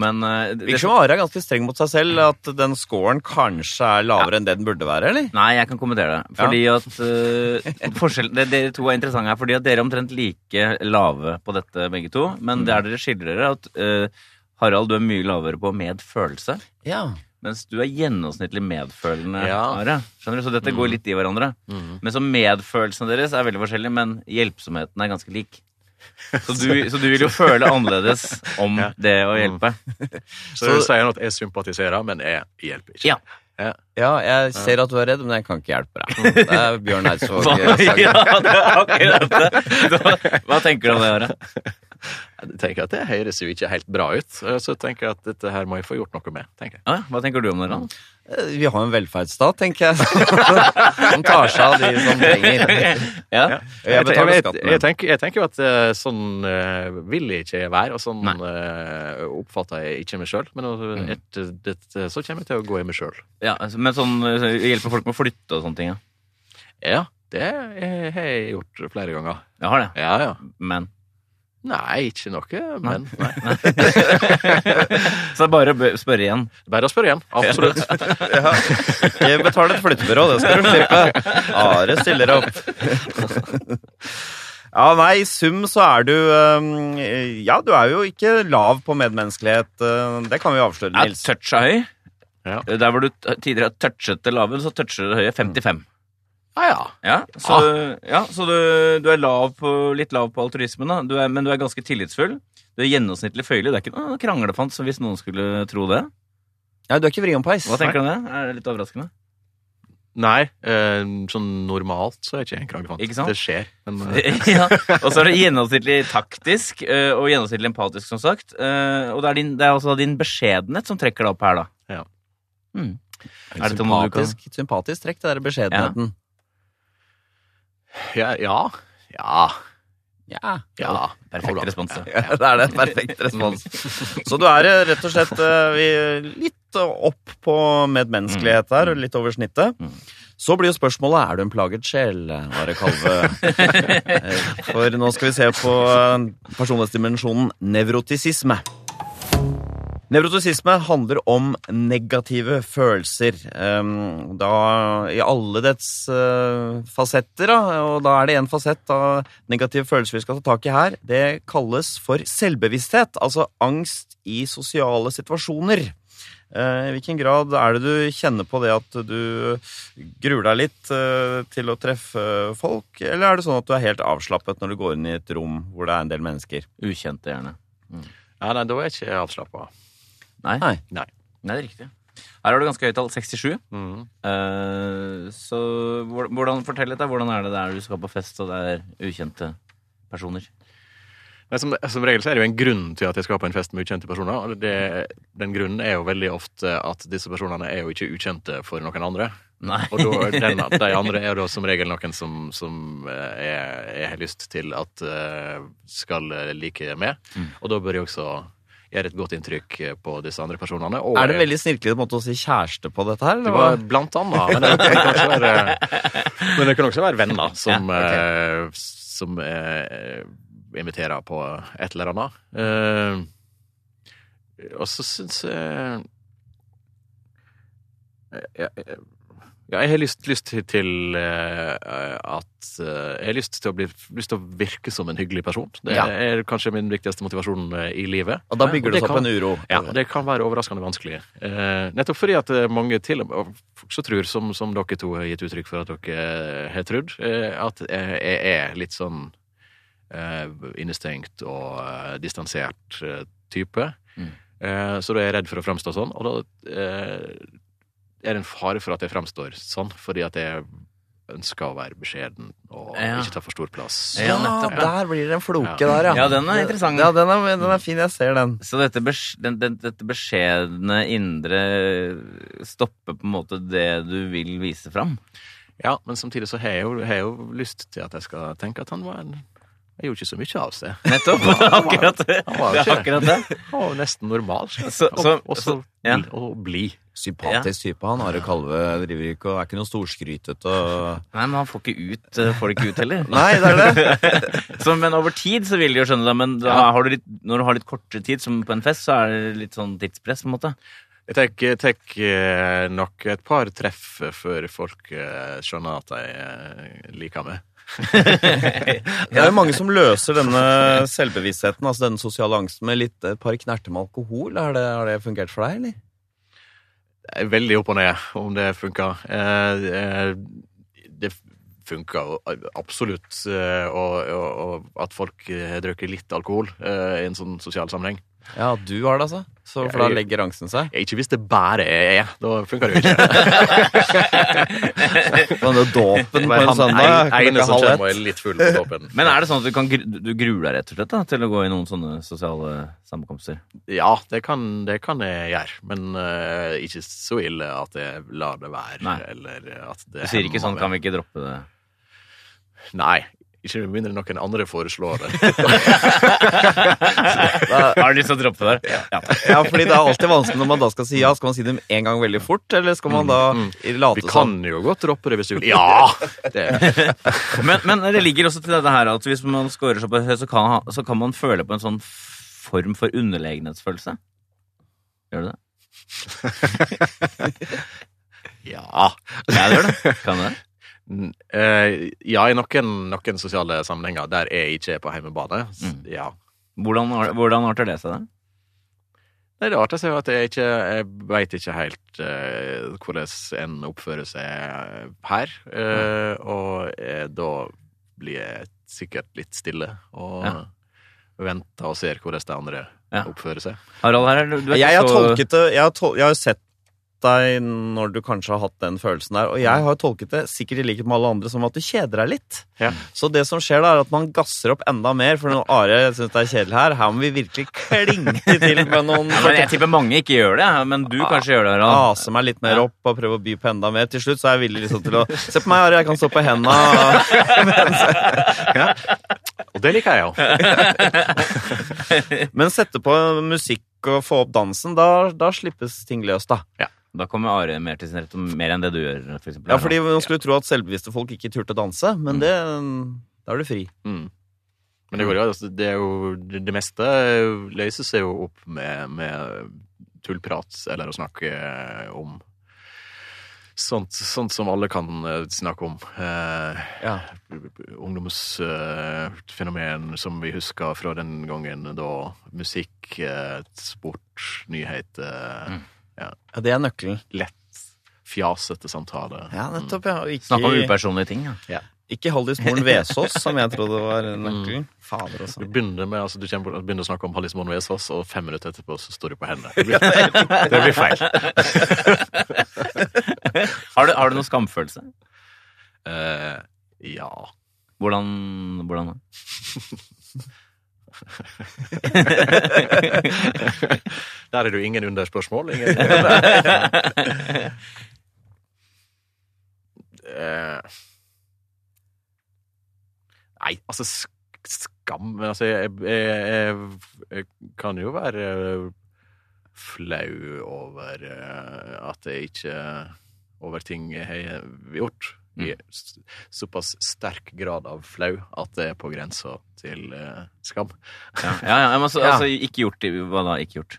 Men eh, det, Virker som Are er ganske streng mot seg selv, at den scoren kanskje er lavere enn det den burde være, eller? Nei, jeg kan kommentere det. Fordi at uh, det, Dere to er interessante her, fordi at dere er omtrent like lave på dette, begge to. Men der dere skiller dere, at uh, Harald, du er mye lavere på medfølelse. Ja. Mens du er gjennomsnittlig medfølende, Ja. Are. Skjønner du? Så dette går litt i hverandre. Mm. Men så Medfølelsene deres er veldig forskjellige, men hjelpsomheten er ganske lik. Så du, så du vil jo føle annerledes om det å hjelpe. Så, du sier at jeg sympatiserer, men jeg hjelper ikke. Ja. Ja, jeg ser at du er redd, men jeg kan ikke hjelpe deg. Det er Bjørn Eidsvåg. Eh, ja, det er akkurat det. Hva, hva tenker du om det, Are? Jeg tenker at Det høres jo ikke helt bra ut, så tenker jeg at dette her må jeg få gjort noe med. tenker jeg. Ja, hva tenker du om det, Rand? Eh, Vi har en velferdsstat, tenker jeg, som tar seg av de som trenger. Ja. Jeg betaler jeg, jeg, tenker, jeg tenker jo at eh, sånn eh, vil jeg ikke være, og sånn eh, oppfatter jeg ikke meg sjøl. Men altså, etter dette så kommer jeg til å gå i meg sjøl. ja, altså, men sånn så hjelper folk med å flytte og sånne ting, ja. Ja, det eh, har jeg gjort flere ganger. Jeg har det. Ja, ja. Men. Nei, ikke noe, men nei. Så det er bare å spørre igjen. Bare å spørre igjen. Absolutt. Ja. Jeg betaler et flyttebyrå, det skal du slippe. Are stiller opp. Ja, nei, i sum så er du um, Ja, du er jo ikke lav på medmenneskelighet. uh, Det kan vi avsløre, Er Jeg toucha høy? Ja. Der hvor du tidligere touchet det lave, så toucher du det høye 55. Ja, ja. Ja, så, ja, så du, du er lav på, litt lav på altruismen, da. Du er, men du er ganske tillitsfull. Du er gjennomsnittlig føyelig. Det er ikke noe kranglefant, så hvis noen skulle tro det. Ja, du er ikke vrien peis. Hva tenker du om det? Er det litt overraskende? Nei, eh, sånn normalt så er ikke jeg en kranglefant. Ikke sant? Det skjer. Men eh, ja, Og så er det gjennomsnittlig taktisk eh, og gjennomsnittlig empatisk, som sagt. Eh, Og det er, din, det er altså din beskjedenhet som trekker deg opp her, da. Ja. Mm. Er det noe du kan Sympatisk, sympatisk trekk, det der beskjedenheten. ja, ja. Ja. Ja. ja. ja. Perfekt respons. Ja, det er det. Perfekt respons. Så du er eh, rett og slett eh, litt opp på medmenneskelighet her, litt over snittet. Så blir jo spørsmålet er du en plaget sjel, Are Kalve. Eh, For nå skal vi se på personlighetsdimensjonen nevrotisisme. Nevrotisisme handler om negative følelser. ehm, Da i alle dets eh, fasetter, da. Og da er det en fasett av negative følelser vi skal ta tak i her. Det kalles for selvbevissthet. Altså angst i sosiale situasjoner. Eh, I hvilken grad er det du kjenner på det at du gruer deg litt eh, til å treffe folk, eller er det sånn at du er helt avslappet når du går inn i et rom hvor det er en del mennesker? Ukjente, gjerne. Ja, nei, da er jeg ikke avslappa. Nei. Nei. Nei. Det er riktig. Her har du ganske høyt tall. 67. Mm. Eh, så hvordan, fortell litt, da. Hvordan er det der du skal på fest, og det er ukjente personer? Men som, som regel så er det jo en grunn til at jeg skal på en fest med ukjente personer. og det, Den grunnen er jo veldig ofte at disse personene er jo ikke ukjente for noen andre. Nei. Og da, den, de andre er da som regel noen som, som eh, jeg, jeg har lyst til at eh, skal like meg. Mm. Og da bør jeg også gjøre et godt inntrykk på disse andre personene. Og Er det en veldig snirklete måte å si kjæreste på dette her? Det var blant annet. Men det, kan også være, men det kan også være venner som, Ja, ok. eh, som eh, inviterer på et eller annet. Eh, og så syns jeg jeg, ja, ja, jeg har lyst, lyst til, eh, at eh, Jeg har lyst til å bli lyst til å virke som en hyggelig person. Det Ja. er kanskje min viktigste motivasjon eh, i livet. Og da bygger det seg opp kan- en uro. Ja, og det kan være overraskende vanskelig. Eh, nettopp fordi at eh, mange til og med folk så tror, som, som dere to har gitt uttrykk for at dere har trodd, eh, at eh, jeg er litt sånn eh, innestengt og eh, distansert eh, type. Mm. Eh, så da er jeg redd for å fremstå sånn, og da eh, er det en fare for at jeg fremstår sånn, fordi at jeg ønsker å være beskjeden og Ja. ikke ta for stor plass. Ja, nettopp, ja. der blir det en floke Ja. der, ja. Ja, den er interessant. Ja, den er, den er fin. Jeg ser den. Så dette, bes, den, den, dette beskjedne indre stopper på en måte det du vil vise fram? Ja, men samtidig så har jeg jo, har jeg jo lyst til at jeg skal tenke at han var en Jeg gjorde ikke så mye av seg. Nettopp! Det er akkurat det. Han var Det jo ikke akkurat det. Han var nesten normal. Så- så- og, og så så- ja. bli- og bli. Sympatisk type. Han Are Kalve driver ikke og er ikke noe storskrytete og Nei, men han får ikke ut, eh, får det ikke ut heller. Nei, det er det. Så, men over tid så vil de jo skjønne det. Men da har du litt, når du har litt kortere tid, som på en fest, så er det litt sånn tidspress, på en måte. Jeg tenker, tenker nok et par treff før folk eh, skjønner at de eh, liker meg. Det er jo mange som løser denne selvbevisstheten, altså denne sosiale angsten, med litt et par knerter med alkohol. Har det, har det fungert for deg, eller? Er veldig opp og ned om det funker. Eh, eh, det funker absolutt, eh, og, at folk har litt alkohol i en sånn sosial sammenheng. Ja, du har det, altså. Så, for da legger angsten seg. Ikke hvis det bare er jeg, da funker det jo ikke. Denne dåpen på Men en søndag. klokka halv ett. er litt full på dåpen. Men er det sånn at du, kan, du gruer deg rett og slett da, til å gå i noen sånne sosiale sammenkomster? Ja, det kan, det kan jeg gjøre, men uh, ikke så ille at jeg lar det være. Nei. Eller at Du sier ikke sånn, kan vi ikke droppe det? Nei. Ikke med mindre noen andre foreslår det. Har du lyst til å droppe det? Ja. Ja, fordi det er alltid vanskelig når man da skal si ja. Skal man si det en gang veldig fort, eller skal man da late Vi som kan jo godt droppe det hvis du vil. Ja! Det, Men, men det ligger også til dette her at hvis man scorer så, på, så, kan, så kan man føle på en sånn form for underlegenhetsfølelse. Gjør du det? ja. Ja, det gjør det. Kan du det? Mm, eh, ja, i noen, noen sosiale sammenhenger der jeg ikke er på hjemmebane. Mm. Ja. Hvordan, hvordan arter det seg, da? Nei, det arter seg jo at jeg ikke Jeg veit ikke helt uh, hvordan en oppfører seg her. eh, og uh, da blir jeg sikkert litt stille og Ja. venter og ser hvordan de andre Ja. oppfører seg. Harald her, du, du er Jeg har så- tolket det jeg har, tol jeg har sett deg når du kanskje har hatt den følelsen der, og jeg har tolket det sikkert i likhet med alle andre som at du kjeder deg litt. Ja. Så det som skjer da, er at man gasser opp enda mer, for når Are syns det er kjedelig her, her må vi virkelig klinge til med noen ja, men Jeg tipper mange ikke gjør det, men du kanskje gjør det. Harald. Ase meg litt mer opp og prøve å by på enda mer. Til slutt så er jeg villig liksom til å Se på meg, Are, jeg kan stå på henda. Og det liker jeg òg. Men sette på musikk og få opp dansen, da, da slippes ting løs, da. Da kommer Are mer til sin rett, mer enn det du gjør, for eksempel. Ja, fordi man skulle tro at selvbevisste folk ikke turte å danse, men det Da er du fri. Mm. Men det går jo, altså, det er jo Det meste løser seg jo opp med, med tullprat, eller å snakke om sånt, sånt som alle kan eh, snakke om. Eh, Ja. ungdomsfenomen som vi husker fra den gangen da musikk, eh, sport, nyheter Mm. Ja, det er nøkkelen. Lett, fjasete samtale. Ja, nettopp, ja. Ikke... Snakk om upersonlige ting, ja. ikke Halldis Moren Vesaas, som jeg trodde var nøkkelen. Fader, Du altså. begynner, med, altså, du begynner å snakke om Hallis Moen Vesaas, og fem minutter etterpå så står du på hendene. Det blir, det blir feil. Har du, har du noen skamfølelse? Uh, ja. Hvordan, hvordan da? Der er det jo ingen underspørsmål. Ingen, Nei, altså Skam Men altså, jeg, jeg, jeg kan jo være flau over eh, at jeg ikke Over ting jeg har gjort. I s- såpass sterk grad av flau at det er på grensa til uh, skam. Ja, ja, ja men altså, Ja. altså ikke gjort Hva da? Ikke gjort?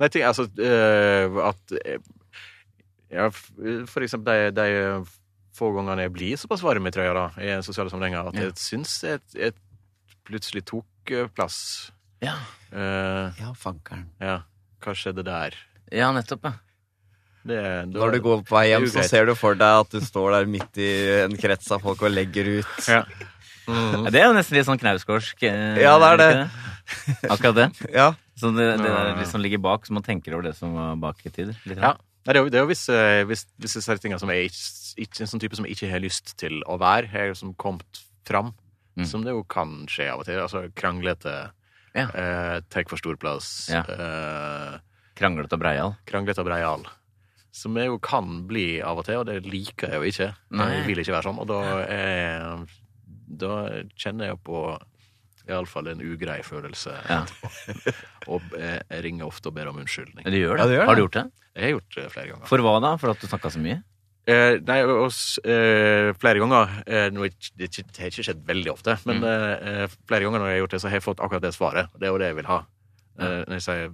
Nei, ting, altså uh, at eh, ja, For eksempel de, de få gangene jeg blir såpass varm i trøya da, i sosiale sammenhenger, at Ja. jeg syns jeg, jeg plutselig tok plass. Ja, Uh, Ja, fankeren. ja, hva skjedde der? ja nettopp, ja. Det, da- Når du går på vei hjem, Det er så ser du for deg at du står der midt i en krets av folk og legger ut. Ja. Mm. Det er jo nesten litt sånn knausgårdsk. eh, Ja, det er det. Akkurat det. Ja, Så det, det der liksom ligger bak, så man tenker over det som var bak i tider. Litt Ja. Det er jo, det er jo visse, visse, visse settinger som jeg ikke, ikke, en sånn type som jeg ikke har lyst til å være, har som kommet fram. Mm. Som det jo kan skje av og til. Altså kranglete, Ja. eh, tar for stor plass, Ja. eh, Kranglete og breial. kranglete og breial. Som jeg jo kan bli av og til, og det liker jeg jo ikke. Nei. Jeg vil ikke være sånn. Og da, er, da kjenner jeg på iallfall en ugrei følelse Ja. etterpå. Og jeg jeg ringer ofte og ber om unnskyldning. Du gjør det? Ja, det gjør Har du gjort det? Jeg har gjort det flere ganger. For hva da? For at du snakka så mye? Eh, nei, oss, eh, flere ganger eh, nå er Det ikke- har ikke skjedd veldig ofte, men Mm. eh, eh, flere ganger når jeg har gjort det, så har jeg fått akkurat det svaret. Det er jo det jeg vil ha. Eh, når jeg sier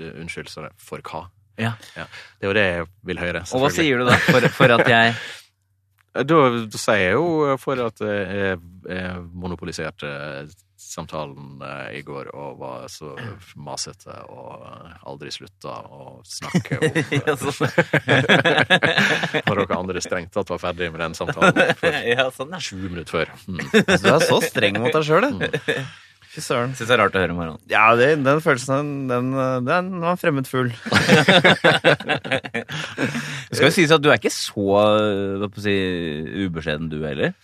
eh, unnskyld, så er det for hva? Ja. Det er jo det jeg vil høre. Og hva sier du da? For, for at jeg Da, da sier jeg jo for at jeg, jeg monopoliserte samtalen eh, i går og var så masete og aldri slutta å snakke om Ja, sånn. Dere andre strengt tatt var ferdig med den samtalen for ja, sånn, ja. 20 minutter før. Mm. så du er så streng mot deg sjøl, du. Fy søren. Syns det er rart å høre, Maran. Ja, det, den følelsen, den, den var fremmed fugl. Det skal jo sies at du er ikke så å si, ubeskjeden du heller.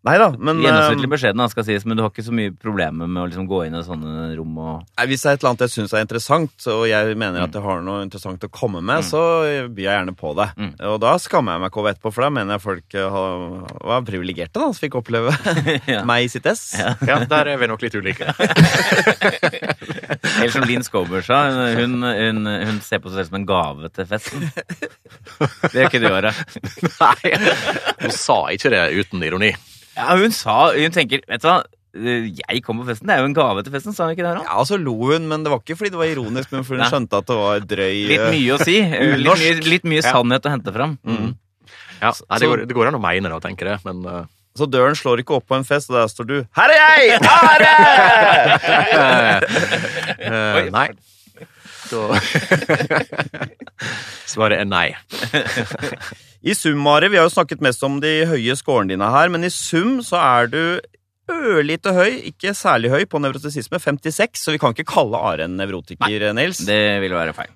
Nei da, men Gjennomsnittlig eh, beskjeden, skal sies, men du har ikke så mye problemer med å liksom gå inn i sånne rom og Nei, Hvis det er et eller annet jeg syns er interessant, og jeg mener at jeg har noe interessant å komme med, så byr jeg gjerne på det. Mm. Og da skammer jeg meg ikke over etterpå, for da mener jeg folk eh, har, var privilegerte da, som fikk oppleve Ja. meg i sitt ess. Ja. Ja, der er vi nok litt ulike. Eller som Linn Skåber sa, hun, hun, hun ser på seg selv som en gave til festen. Det gjør ikke du, Are. Nei, hun sa ikke det uten ironi. Ja, hun sa Hun tenker Vet du hva, jeg kom på festen. Det er jo en gave til festen, sa hun ikke det? her? Ja, og så lo hun, men det var ikke fordi det var ironisk, men fordi hun skjønte at det var drøy Litt eh, mye å si. Litt mye, litt mye sannhet å hente fram. Mm. Ja, nei, det, går, det går an å mene det tenker jeg, det, men uh... Så døren slår ikke opp på en fest, og der står du Her er jeg! Her er uh, Nei. Da Svaret er nei. I sum, Mari, vi har jo snakket mest om de høye scorene dine her, men i sum så er du ørlite høy, ikke særlig høy, på nevrotisisme, 56, så vi kan ikke kalle Are en nevrotiker, Nils. Det vil være feil.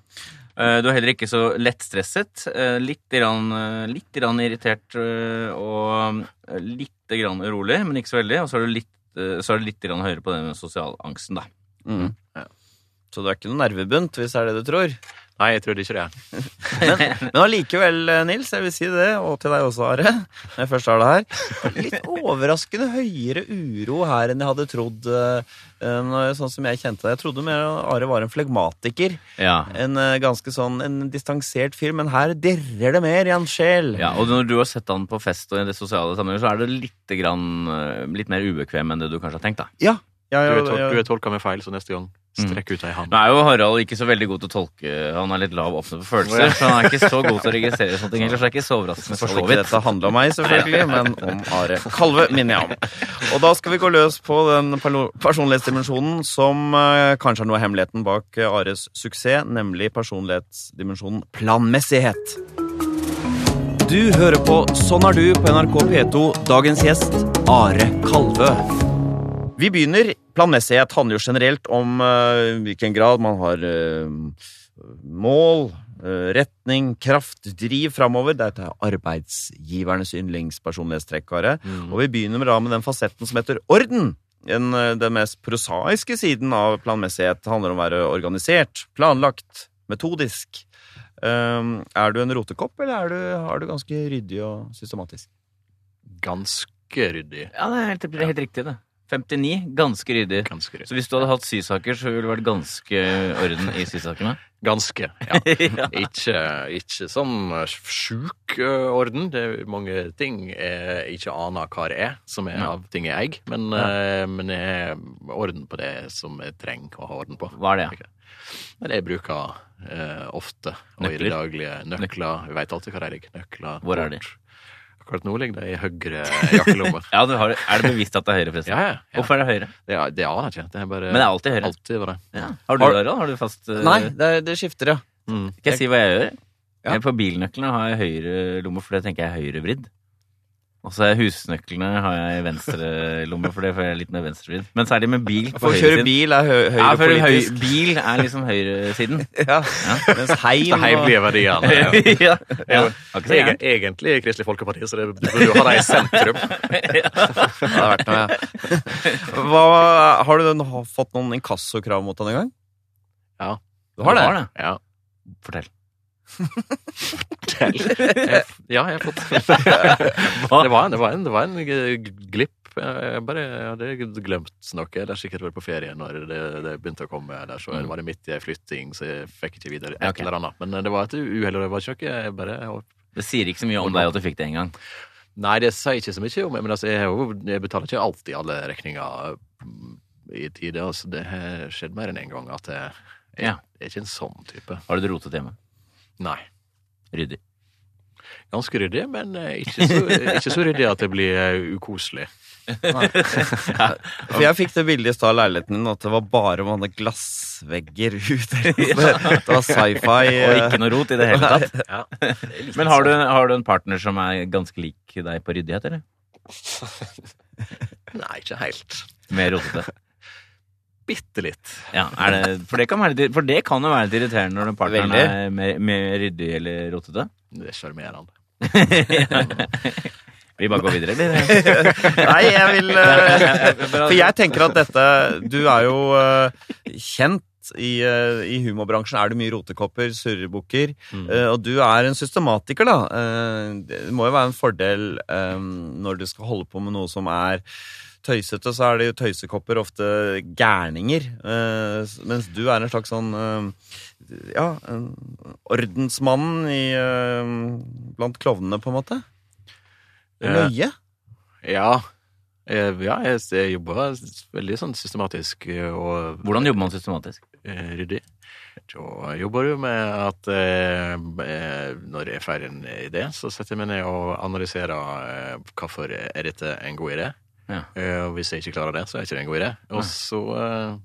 Eh, Du er heller ikke så lettstresset. eh, Litt, grann, eh, litt grann irritert og litt grann urolig, men ikke så veldig. Og så er du litt, så er du litt høyere på den sosialangsten, da. Mm. Så du er ikke noe nervebunt, hvis det er det du tror. Nei, jeg trodde ikke det. Men allikevel, eh, Nils, jeg vil si det, og til deg også, Are, når jeg først har det her. Litt overraskende høyere uro her enn jeg hadde trodd. eh, når- Sånn som jeg kjente deg. Jeg trodde mer Are var en flegmatiker. Ja. En eh, ganske sånn en distansert fyr, men her dirrer det mer i hans sjel. ja. Og når du har sett han på fest og i det sosiale sammenhenger, så er det litt, grann, eh, litt mer ubekvem enn det du kanskje har tenkt, da. Ja, ja, Du ja, er, tol ja. du er tolka meg feil, så neste gang strekk ut ei hand. Nå er jo Harald ikke så veldig god til å tolke. Han er litt lav åpne for følelser, så han er ikke så god til å registrere sånne ting. Ellers det er ikke så overraskende. For så vidt. dette handler om meg, selvfølgelig, men om Are Kalve, minner jeg om. Og da skal vi gå løs på den personlighetsdimensjonen som eh, kanskje er noe av hemmeligheten bak eh, Ares suksess, nemlig personlighetsdimensjonen planmessighet. Du hører på Sånn er du på NRK P2. Dagens gjest Are Kalvø. Vi begynner. Planmessighet handler jo generelt om uh, hvilken grad man har uh, mål, uh, retning, kraft, driv framover. Dette er arbeidsgivernes yndlingspersonlighetstrekk, Mm. Og vi begynner med, da med den fasetten som heter orden. En, eh, den mest prosaiske siden av planmessighet handler om å være organisert, planlagt, metodisk. Um, er du en rotekopp, eller er du, er du ganske ryddig og systematisk? Ganske ryddig. Ja, det er helt, det er helt riktig, det. 59, ganske ryddig. Ganske ryddig. Så hvis du hadde hatt sysaker, så ville det vært ganske orden i sysakene? Ganske, ja. ja. Ikke, ikke sånn sjuk orden. Det er mange ting jeg ikke aner hva det er, som er Ja. av ting jeg eier. Men, ja. men jeg er orden på det som jeg trenger å ha orden på. Hva er det? Men jeg bruker eh, ofte og i Nøkler? det daglige nøkler. Jeg veit alltid hva de ligger. Nøkler. Hvor er de? kort. Akkurat nå ligger det i høyre jakkelomme. Ja, du har, Er det bevisst at det er høyre, forresten? ja, ja, ja. Hvorfor er det høyre? Det, det aner jeg ikke. Det er bare Men det er alltid høyre. alltid bare. Ja. Har du det, da? Har du fast uh... Nei, det, det skifter, ja. Mm. Skal jeg si hva jeg gjør? Ja. Jeg På bilnøklene har jeg høyre lomme, for det tenker jeg er høyrevridd. Og så er husnøklene har jeg i venstre lomme, for det får jeg litt mer venstrevridd. Men særlig med bil på For å kjøre bil er hø Ja, for høy, høyrepolitisk. bil er liksom høyresiden. Ja. Mens heim Så heim og- blir verdiene. Ja. ja. ja. Egen, egentlig er Kristelig Folkeparti, så det burde jo ha deg i sentrum. Det har vært noe, ja. Hva, har du den, fått noen inkassokrav mot deg en gang? Ja. Du har det? Har det. Ja. Fortell. Jeg, ja, jeg har fått Det var en, det var en, det var en glipp. Jeg bare jeg hadde glemt noe. Det har sikkert vært på ferie når det, det begynte å komme. Eller så var det midt i flytting, så jeg fikk ikke videre et okay. Eller annet. Men det var et uhell, og det var ikke noe bare Det sier ikke så mye om deg at du fikk det en gang. Nei, det sier ikke så mye om meg, men altså, jeg, jeg betaler ikke alltid alle regninger mm, i tide. Altså, det har skjedd mer enn én en gang at jeg, jeg, jeg er ikke en sånn type. Har du det rotet hjemme? Nei. Ryddig. Ganske ryddig, men eh, ikke så, ikke så ryddig at det blir ukoselig. ukoselig. For jeg fikk det bildet i stad av leiligheten din at det var bare vanne glassvegger ut. Det var sci-fi. Og ikke noe rot i det hele tatt. Ja. Men har du, har du en partner som er ganske lik deg på ryddighet, eller? Nei, ikke helt. Mer rotete? Bitte litt. Ja, er det, for, det kan være, for det kan jo være litt irriterende når den partneren Veldig. er mer, mer ryddig eller rotete. Det er sjarmerende. Vi bare går videre, eller? Nei, jeg vil eh, For jeg tenker at dette Du er jo eh, kjent i, eh, i humorbransjen. Er det mye rotekopper, surrebukker? Mm. Og du er en systematiker, da. Det må jo være en fordel um, når du skal holde på med noe som er tøysete, så er det jo tøysekopper ofte gærninger. eh, mens du er en slags sånn eh, Ja, en ordensmannen i eh, Blant klovnene, på en måte. Løye. Nøye. Ja. Eh, Ja, jeg, jeg jobber veldig sånn systematisk eh, og Hvordan jobber man systematisk? eh, ryddig. Så jobber du med at eh, eh, når jeg ferdig en idé, så setter jeg meg ned og analyserer eh, hvorfor er dette en god idé. Ja. Eh, og hvis jeg ikke klarer det, så er ikke det en god idé. Og Nei. så uh,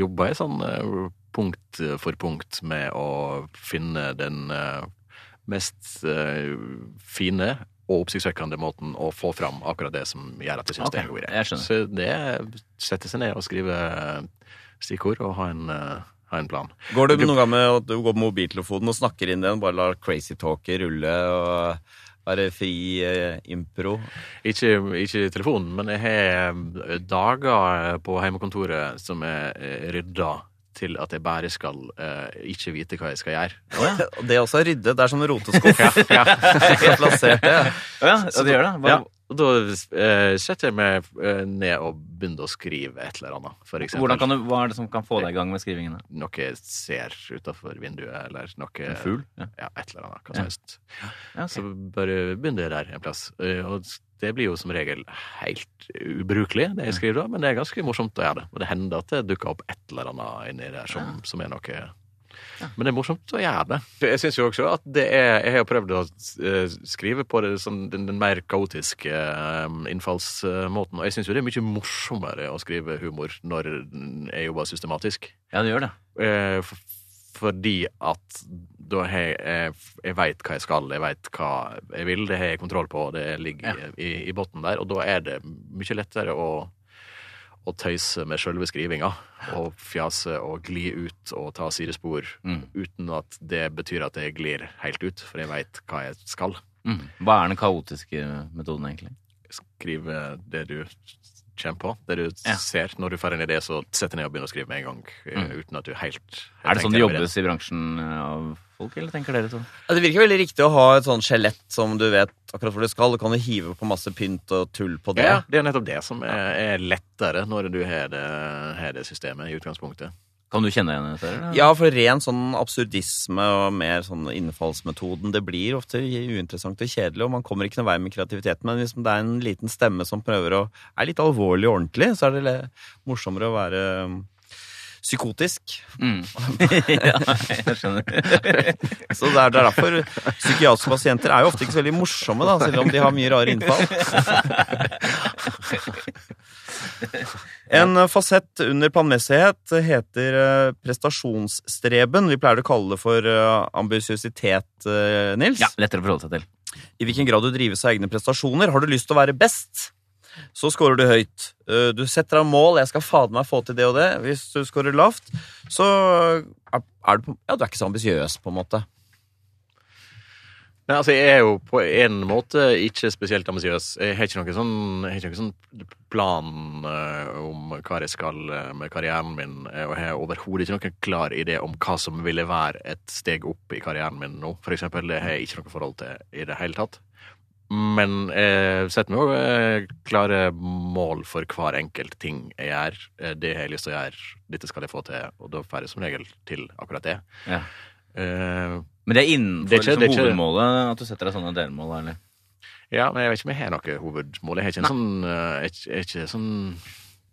jobber jeg sånn uh, punkt for punkt med å finne den uh, mest eh, fine og oppsiktsvekkende måten å få fram akkurat det som gjør at jeg syns okay. det er en god idé. Så det setter seg ned og skriver stikkord og ha en, eh, ha en plan. Går det noen gang med at du går på mobiltelefonen og snakker inn den, bare lar crazy talker rulle og være fri eh, impro? Ikke, ikke telefonen, men jeg har dager på hjemmekontoret som er eh, rydda til at jeg bare skal uh, ikke vite hva jeg skal gjøre. Og det også er ryddet. Det er sånn roteskuff. ja, plassert ja. Å ja, ja, det gjør det. Hva, Ja, og da eh, setter jeg meg eh, ned og begynner å skrive et eller annet. For eksempel Hvordan kan du, hva er det som kan få deg i gang med skrivingen? da? noe jeg ser utafor vinduet, eller noe En fugl? Ja. Ja, et eller annet. Hva Ja. som helst. Ja, Så bare begynner jeg der en plass. Eh, Og det blir jo som regel helt ubrukelig, det jeg skriver da, men det er ganske morsomt å gjøre det. Og det hender at det dukker opp et eller annet inni der som, som er noe Men det er morsomt å gjøre det. Jeg syns jo også at det er Jeg har jo prøvd å eh, skrive på det, sånn, den, den mer kaotiske eh, innfallsmåten, og jeg syns jo det er mye morsommere å skrive humor når jeg jobber systematisk. ja, det gjør det. Eh, fordi at da har jeg Jeg, jeg veit hva jeg skal, jeg veit hva jeg vil, det har jeg kontroll på, det ligger Ja. i, i bunnen der, og da er det mye lettere å å tøyse med sjølve skrivinga, og fjase og gli ut og ta sidespor, Mm. uten at det betyr at jeg glir helt ut, for jeg veit hva jeg skal. Mm. Hva er den kaotiske metoden, egentlig? Skrive det du kommer på, det du Ja. ser. Når du får en idé, så setter ned og begynner å skrive med en gang, eh, Mm. uten at du helt Er det sånn det jobbes i bransjen eh, av folk, eller tenker dere sånn? Ja, Det virker veldig riktig å ha et sånn skjelett som du vet akkurat hvor du skal. Du kan jo hive på masse pynt og tull på det. Ja, det er nettopp det som er, er lettere når du har det, har det systemet i utgangspunktet. Kan du kjenne igjen dette? eller? Ja, for ren sånn absurdisme og mer sånn innfallsmetoden, det blir ofte uinteressant og kjedelig, og man kommer ikke noen vei med kreativiteten. Men hvis det er en liten stemme som prøver å er litt alvorlig og ordentlig, så er det litt morsommere å være psykotisk. Mm. ja, jeg skjønner. Så det er det er derfor psykiatriske pasienter er jo ofte ikke så veldig morsomme, da, selv om de har mye rare innfall. En fasett under planmessighet heter eh, prestasjonsstreben. Vi pleier å kalle det for eh, ambisiøsitet, eh, Nils. Ja, lettere å forholde seg til. I hvilken grad du drives av egne prestasjoner. Har du lyst til å være best, så scorer du høyt. Eh, Du setter av mål 'jeg skal fader meg få til det og det'. Hvis du scorer lavt, så er du, ja, du er ikke så ambisiøs, på en måte. Nei, altså, jeg er jo på en måte ikke spesielt ambisiøs. Jeg har ikke noen sånn, ikke noen sånn plan eh, om hva jeg skal eh, med karrieren min, og jeg har overhodet ikke noen klar idé om hva som ville være et steg opp i karrieren min nå, for eksempel. Det har jeg ikke noe forhold til i det hele tatt. Men jeg setter meg jo eh, klare mål for hver enkelt ting jeg gjør. Eh, Det har jeg lyst til å gjøre, dette skal jeg få til, og da får jeg som regel til akkurat det. Ja. Uh, Men det er innenfor Det er ikke- liksom, det er ikke- hovedmålet at du setter deg sånne delmål, eller? Ja, men jeg vet ikke om jeg har noe hovedmål. Jeg har ikke en sånn eh, Jeg jeg ikke sånn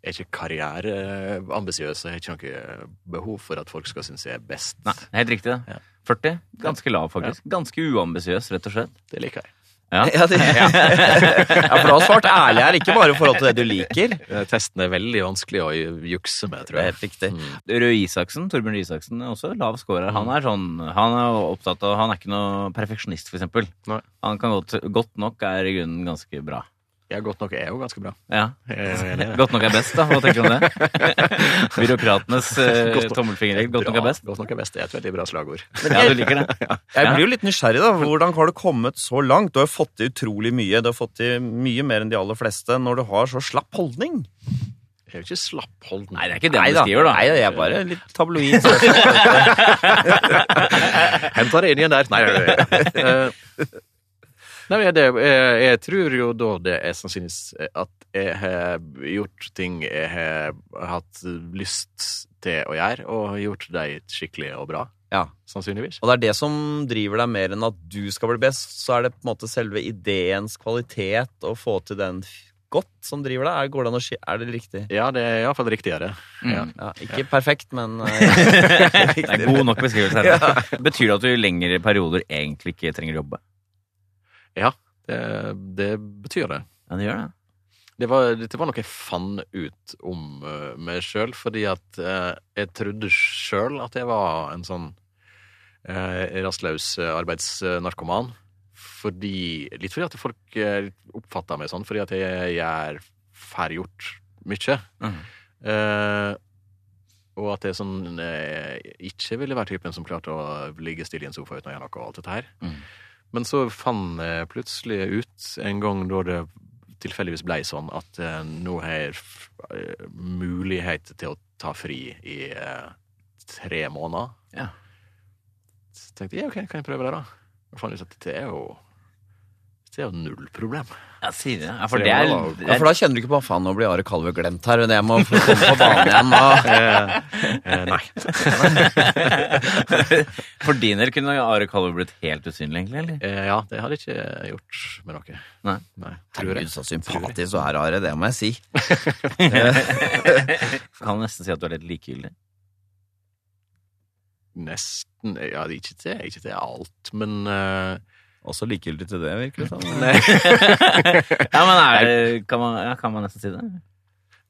jeg er ikke karriereambisiøs. Jeg har ikke noe behov for at folk skal synes jeg er best. Nei, helt riktig det. Ja. 40. Ganske lav, faktisk. Ganske uambisiøs, rett og slett. Det liker jeg. Ja. Ja, det, ja. for du har svart ærlig her, ikke bare i forhold til det du liker. Testene Testen er veldig vanskelig å jukse med, Det tror er jeg. helt riktig. Mm. Røe Isaksen, Torbjørn Røe Isaksen, er også lav scorer. Han er sånn, han er opptatt av, han er ikke noe perfeksjonist, for eksempel. Nei. Han kan godt, godt nok er i grunnen ganske bra. Ja, godt nok er jo ganske bra. Ja. Det. Godt nok er best, da. Hva tenker du om det? Byråkratenes eh, Godt nok- tommelfingerregel. Godt nok er best. Godt nok er best. Det er et veldig bra slagord. Ja, du liker det? Jeg blir jo litt nysgjerrig, da. Hvordan har du kommet så langt? Du har jo fått til utrolig mye. Du har fått til mye mer enn de aller fleste når du har så slapp holdning. Jeg er jo ikke slappholden. Nei, det er ikke det Nei da, beskriver, da. Nei, jeg er bare litt tabloid. Henta deg inn igjen der. Nei, nei, nei. Eh, Nei, men det, jeg, jeg tror jo da det er sannsynligvis at jeg har gjort ting jeg har hatt lyst til å gjøre, og gjort dem skikkelig og bra. Ja. Sannsynligvis. Og det er det som driver deg mer enn at du skal bli best. Så er det på en måte selve ideens kvalitet, å få til den godt, som driver deg. Er, går det an å ski- er det riktig? Ja, det er iallfall riktigere. Mm. Ja, ikke perfekt, men eh, Det er god nok beskrivelse. her. Betyr det at du i lengre perioder egentlig ikke trenger å jobbe? Det, det betyr det. Ja, det gjør det. Det var, det var noe jeg fant ut om uh, meg sjøl, fordi at uh, jeg trodde sjøl at jeg var en sånn uh, rastløs arbeidsnarkoman. Fordi, litt fordi at folk uh, oppfatta meg sånn, fordi at jeg gjør får gjort mye. Mm. Og at jeg sånn ikke ville være typen som klarte å ligge stille i en sofa uten å gjøre noe og alt dette her. Mhm. Men så fant jeg plutselig ut en gang da det tilfeldigvis ble sånn at eh, nå har jeg eh, mulighet til å ta fri i eh, tre måneder. Ja. Så tenkte jeg ok, kan jeg prøve det, da? Og fant ut at det er jo det er jo null problem. Ja, sier det. Ja, for det er, Ja, For da kjenner du ikke på faen, nå blir Are Kalve glemt her. Jeg må få komme på banen igjen. Da. Eh, eh, nei. For din del kunne Are Kalve blitt helt usynlig, egentlig? eller? Eh, ja, det hadde jeg ikke gjort med noe. Nei. Nei, tror Herregud, jeg. så sympatisk du er, Are. Det må jeg si. Kan nesten si at du er litt likegyldig. Nesten Ja, ikke til, ikke til alt, men eh, Også likegyldig til det, virker det som. Ja, men er det, kan, man, ja, kan man nesten si det?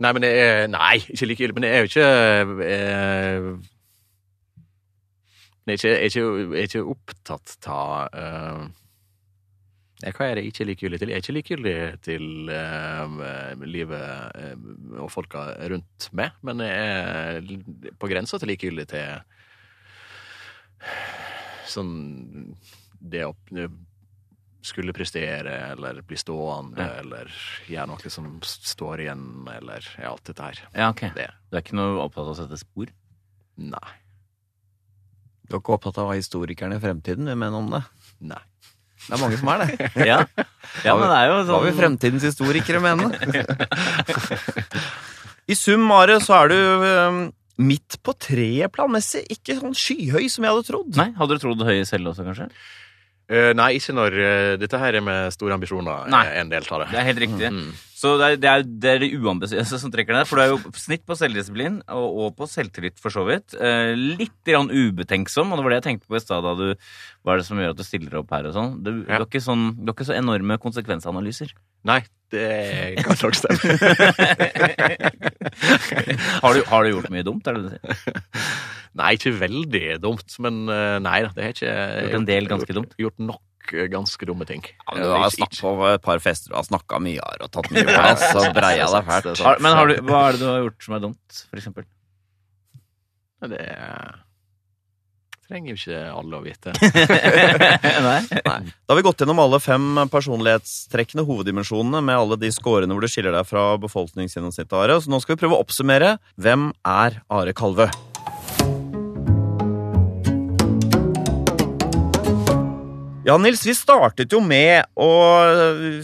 Nei, men det er Nei, ikke likegyldig. Men det er jo ikke eh, Jeg er ikke, jeg er ikke, jeg er ikke opptatt av eh, Hva er det jeg ikke er likegyldig til? Jeg er ikke likegyldig til eh, livet eh, og folka rundt meg, men jeg er på grensa til likegyldig til sånn det opp, skulle prestere eller bli stående Ja. eller gjøre noe som står igjen, eller ja, alt dette her. Ja, ok. Det. Du er ikke noe opptatt av å sette spor? Nei. Du er ikke opptatt av hva historikerne i fremtiden vil mene om det? Nei. Det er mange som er det. Ja, ja men det er jo Hva vil sånn fremtidens historikere mene? I sum, Are, så er du midt på treet planmessig. Ikke sånn skyhøy som jeg hadde trodd. Nei, Hadde du trodd høye selv også, kanskje? Eh, nei, ikke når uh, dette her er med store ambisjoner Nei. er en del av det. Det er helt riktig. Mm. Så det er det, er, det, er det uambisiøse som trekker deg. For du er jo snitt på selvdisiplin og, og på selvtillit, for så vidt. Eh, litt grann ubetenksom, og det var det jeg tenkte på i stad da du Hva er det som gjør at du stiller opp her og sånn? Du, Ja. du, ikke sånn, du har ikke så enorme konsekvensanalyser. Nei, det kan nok stemme. Har du, har du gjort mye dumt, er det det du sier? nei, ikke veldig dumt, men eh, nei da, det har ikke Gjort en del ganske dumt? Gjort, gjort nok ganske dumme ting. Ja, men du har snakket på et par fester, du har snakka mye og tatt mye plass og breia deg fælt. men har du, hva er det du har gjort som er dumt, for eksempel? Det trenger jo ikke alle å vite. Nei? Da har vi gått gjennom alle fem personlighetstrekkene, hoveddimensjonene, med alle de scorene hvor du skiller deg fra befolkningsgjennomsnittet, Are. Så nå skal vi prøve å oppsummere. Hvem er Are Kalvø? Ja, Nils, vi startet jo med å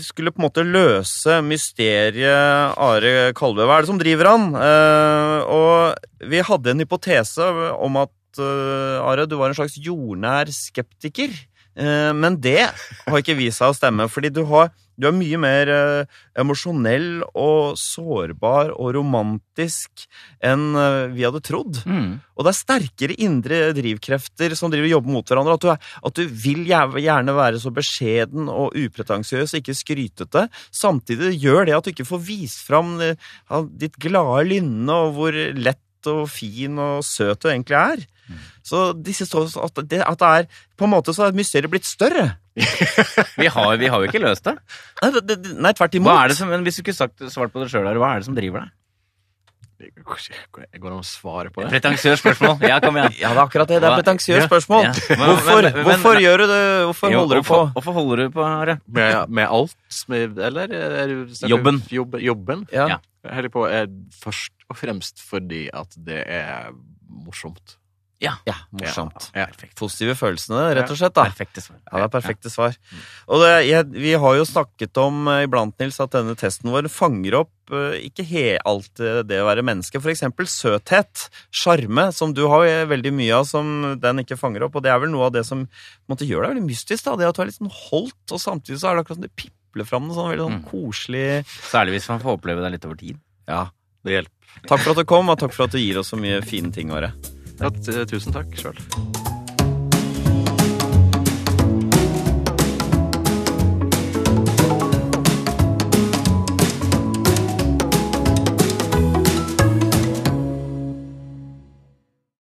skulle på en måte løse mysteriet Are Kalve. Hva er det som driver han? Eh, og vi hadde en hypotese om at, eh, Are, du var en slags jordnær skeptiker. Eh, men det har ikke vist seg å stemme, fordi du, har, du er mye mer eh, emosjonell og sårbar og romantisk enn eh, vi hadde trodd. Mm. Og det er sterkere indre drivkrefter som driver og jobber mot hverandre. At du, er, at du vil gjerne være så beskjeden og upretensiøs og ikke skrytete. Samtidig gjør det at du ikke får vist fram ditt glade lynne og hvor lett og fin og søt du egentlig er. Så disse står at, det, at det er På en måte så er mysteriet blitt større. Vi, har, vi har jo ikke løst det. Nei, det, det, nei tvert imot. Hva er det som, men Hvis du ikke sagt, svart på det sjøl, hva er det som driver deg? Det går an å svare på det. Pretensiøst spørsmål. Ja, kom igjen. Ja, det er akkurat det. Det er pretensiøst spørsmål. ja. Men- Hvorfor, men- men- hvorfor gjør du det? Hvorfor Jo, holder du på? hvorfor- holder du på, Are? Med, med alt? Med, eller er du Jobben. Jobb, jobben? Ja. Ja. Jeg holder på er først og fremst fordi at det er morsomt. Ja, morsomt. Ja. Positive følelsene, rett og slett. da. Perfekte svar. Ja, det er perfekte svar. Og det, jeg, vi har jo snakket om eh, iblant, Nils, at denne testen vår fanger opp eh, ikke he, alt eh, det å være menneske. For eksempel søthet, sjarme, som du har veldig mye av som den ikke fanger opp. Og det er vel noe av det som måte, gjør deg veldig mystisk. da, Det at du er litt sånn holdt, og samtidig så er det akkurat som det pipler fram noe sånn veldig sånn Mm. koselig Særlig hvis man får oppleve det litt over tid. Ja. Det hjelper. Takk for at du kom, og takk for at du gir oss så mye fine ting, Åre. Ja, tusen takk sjøl.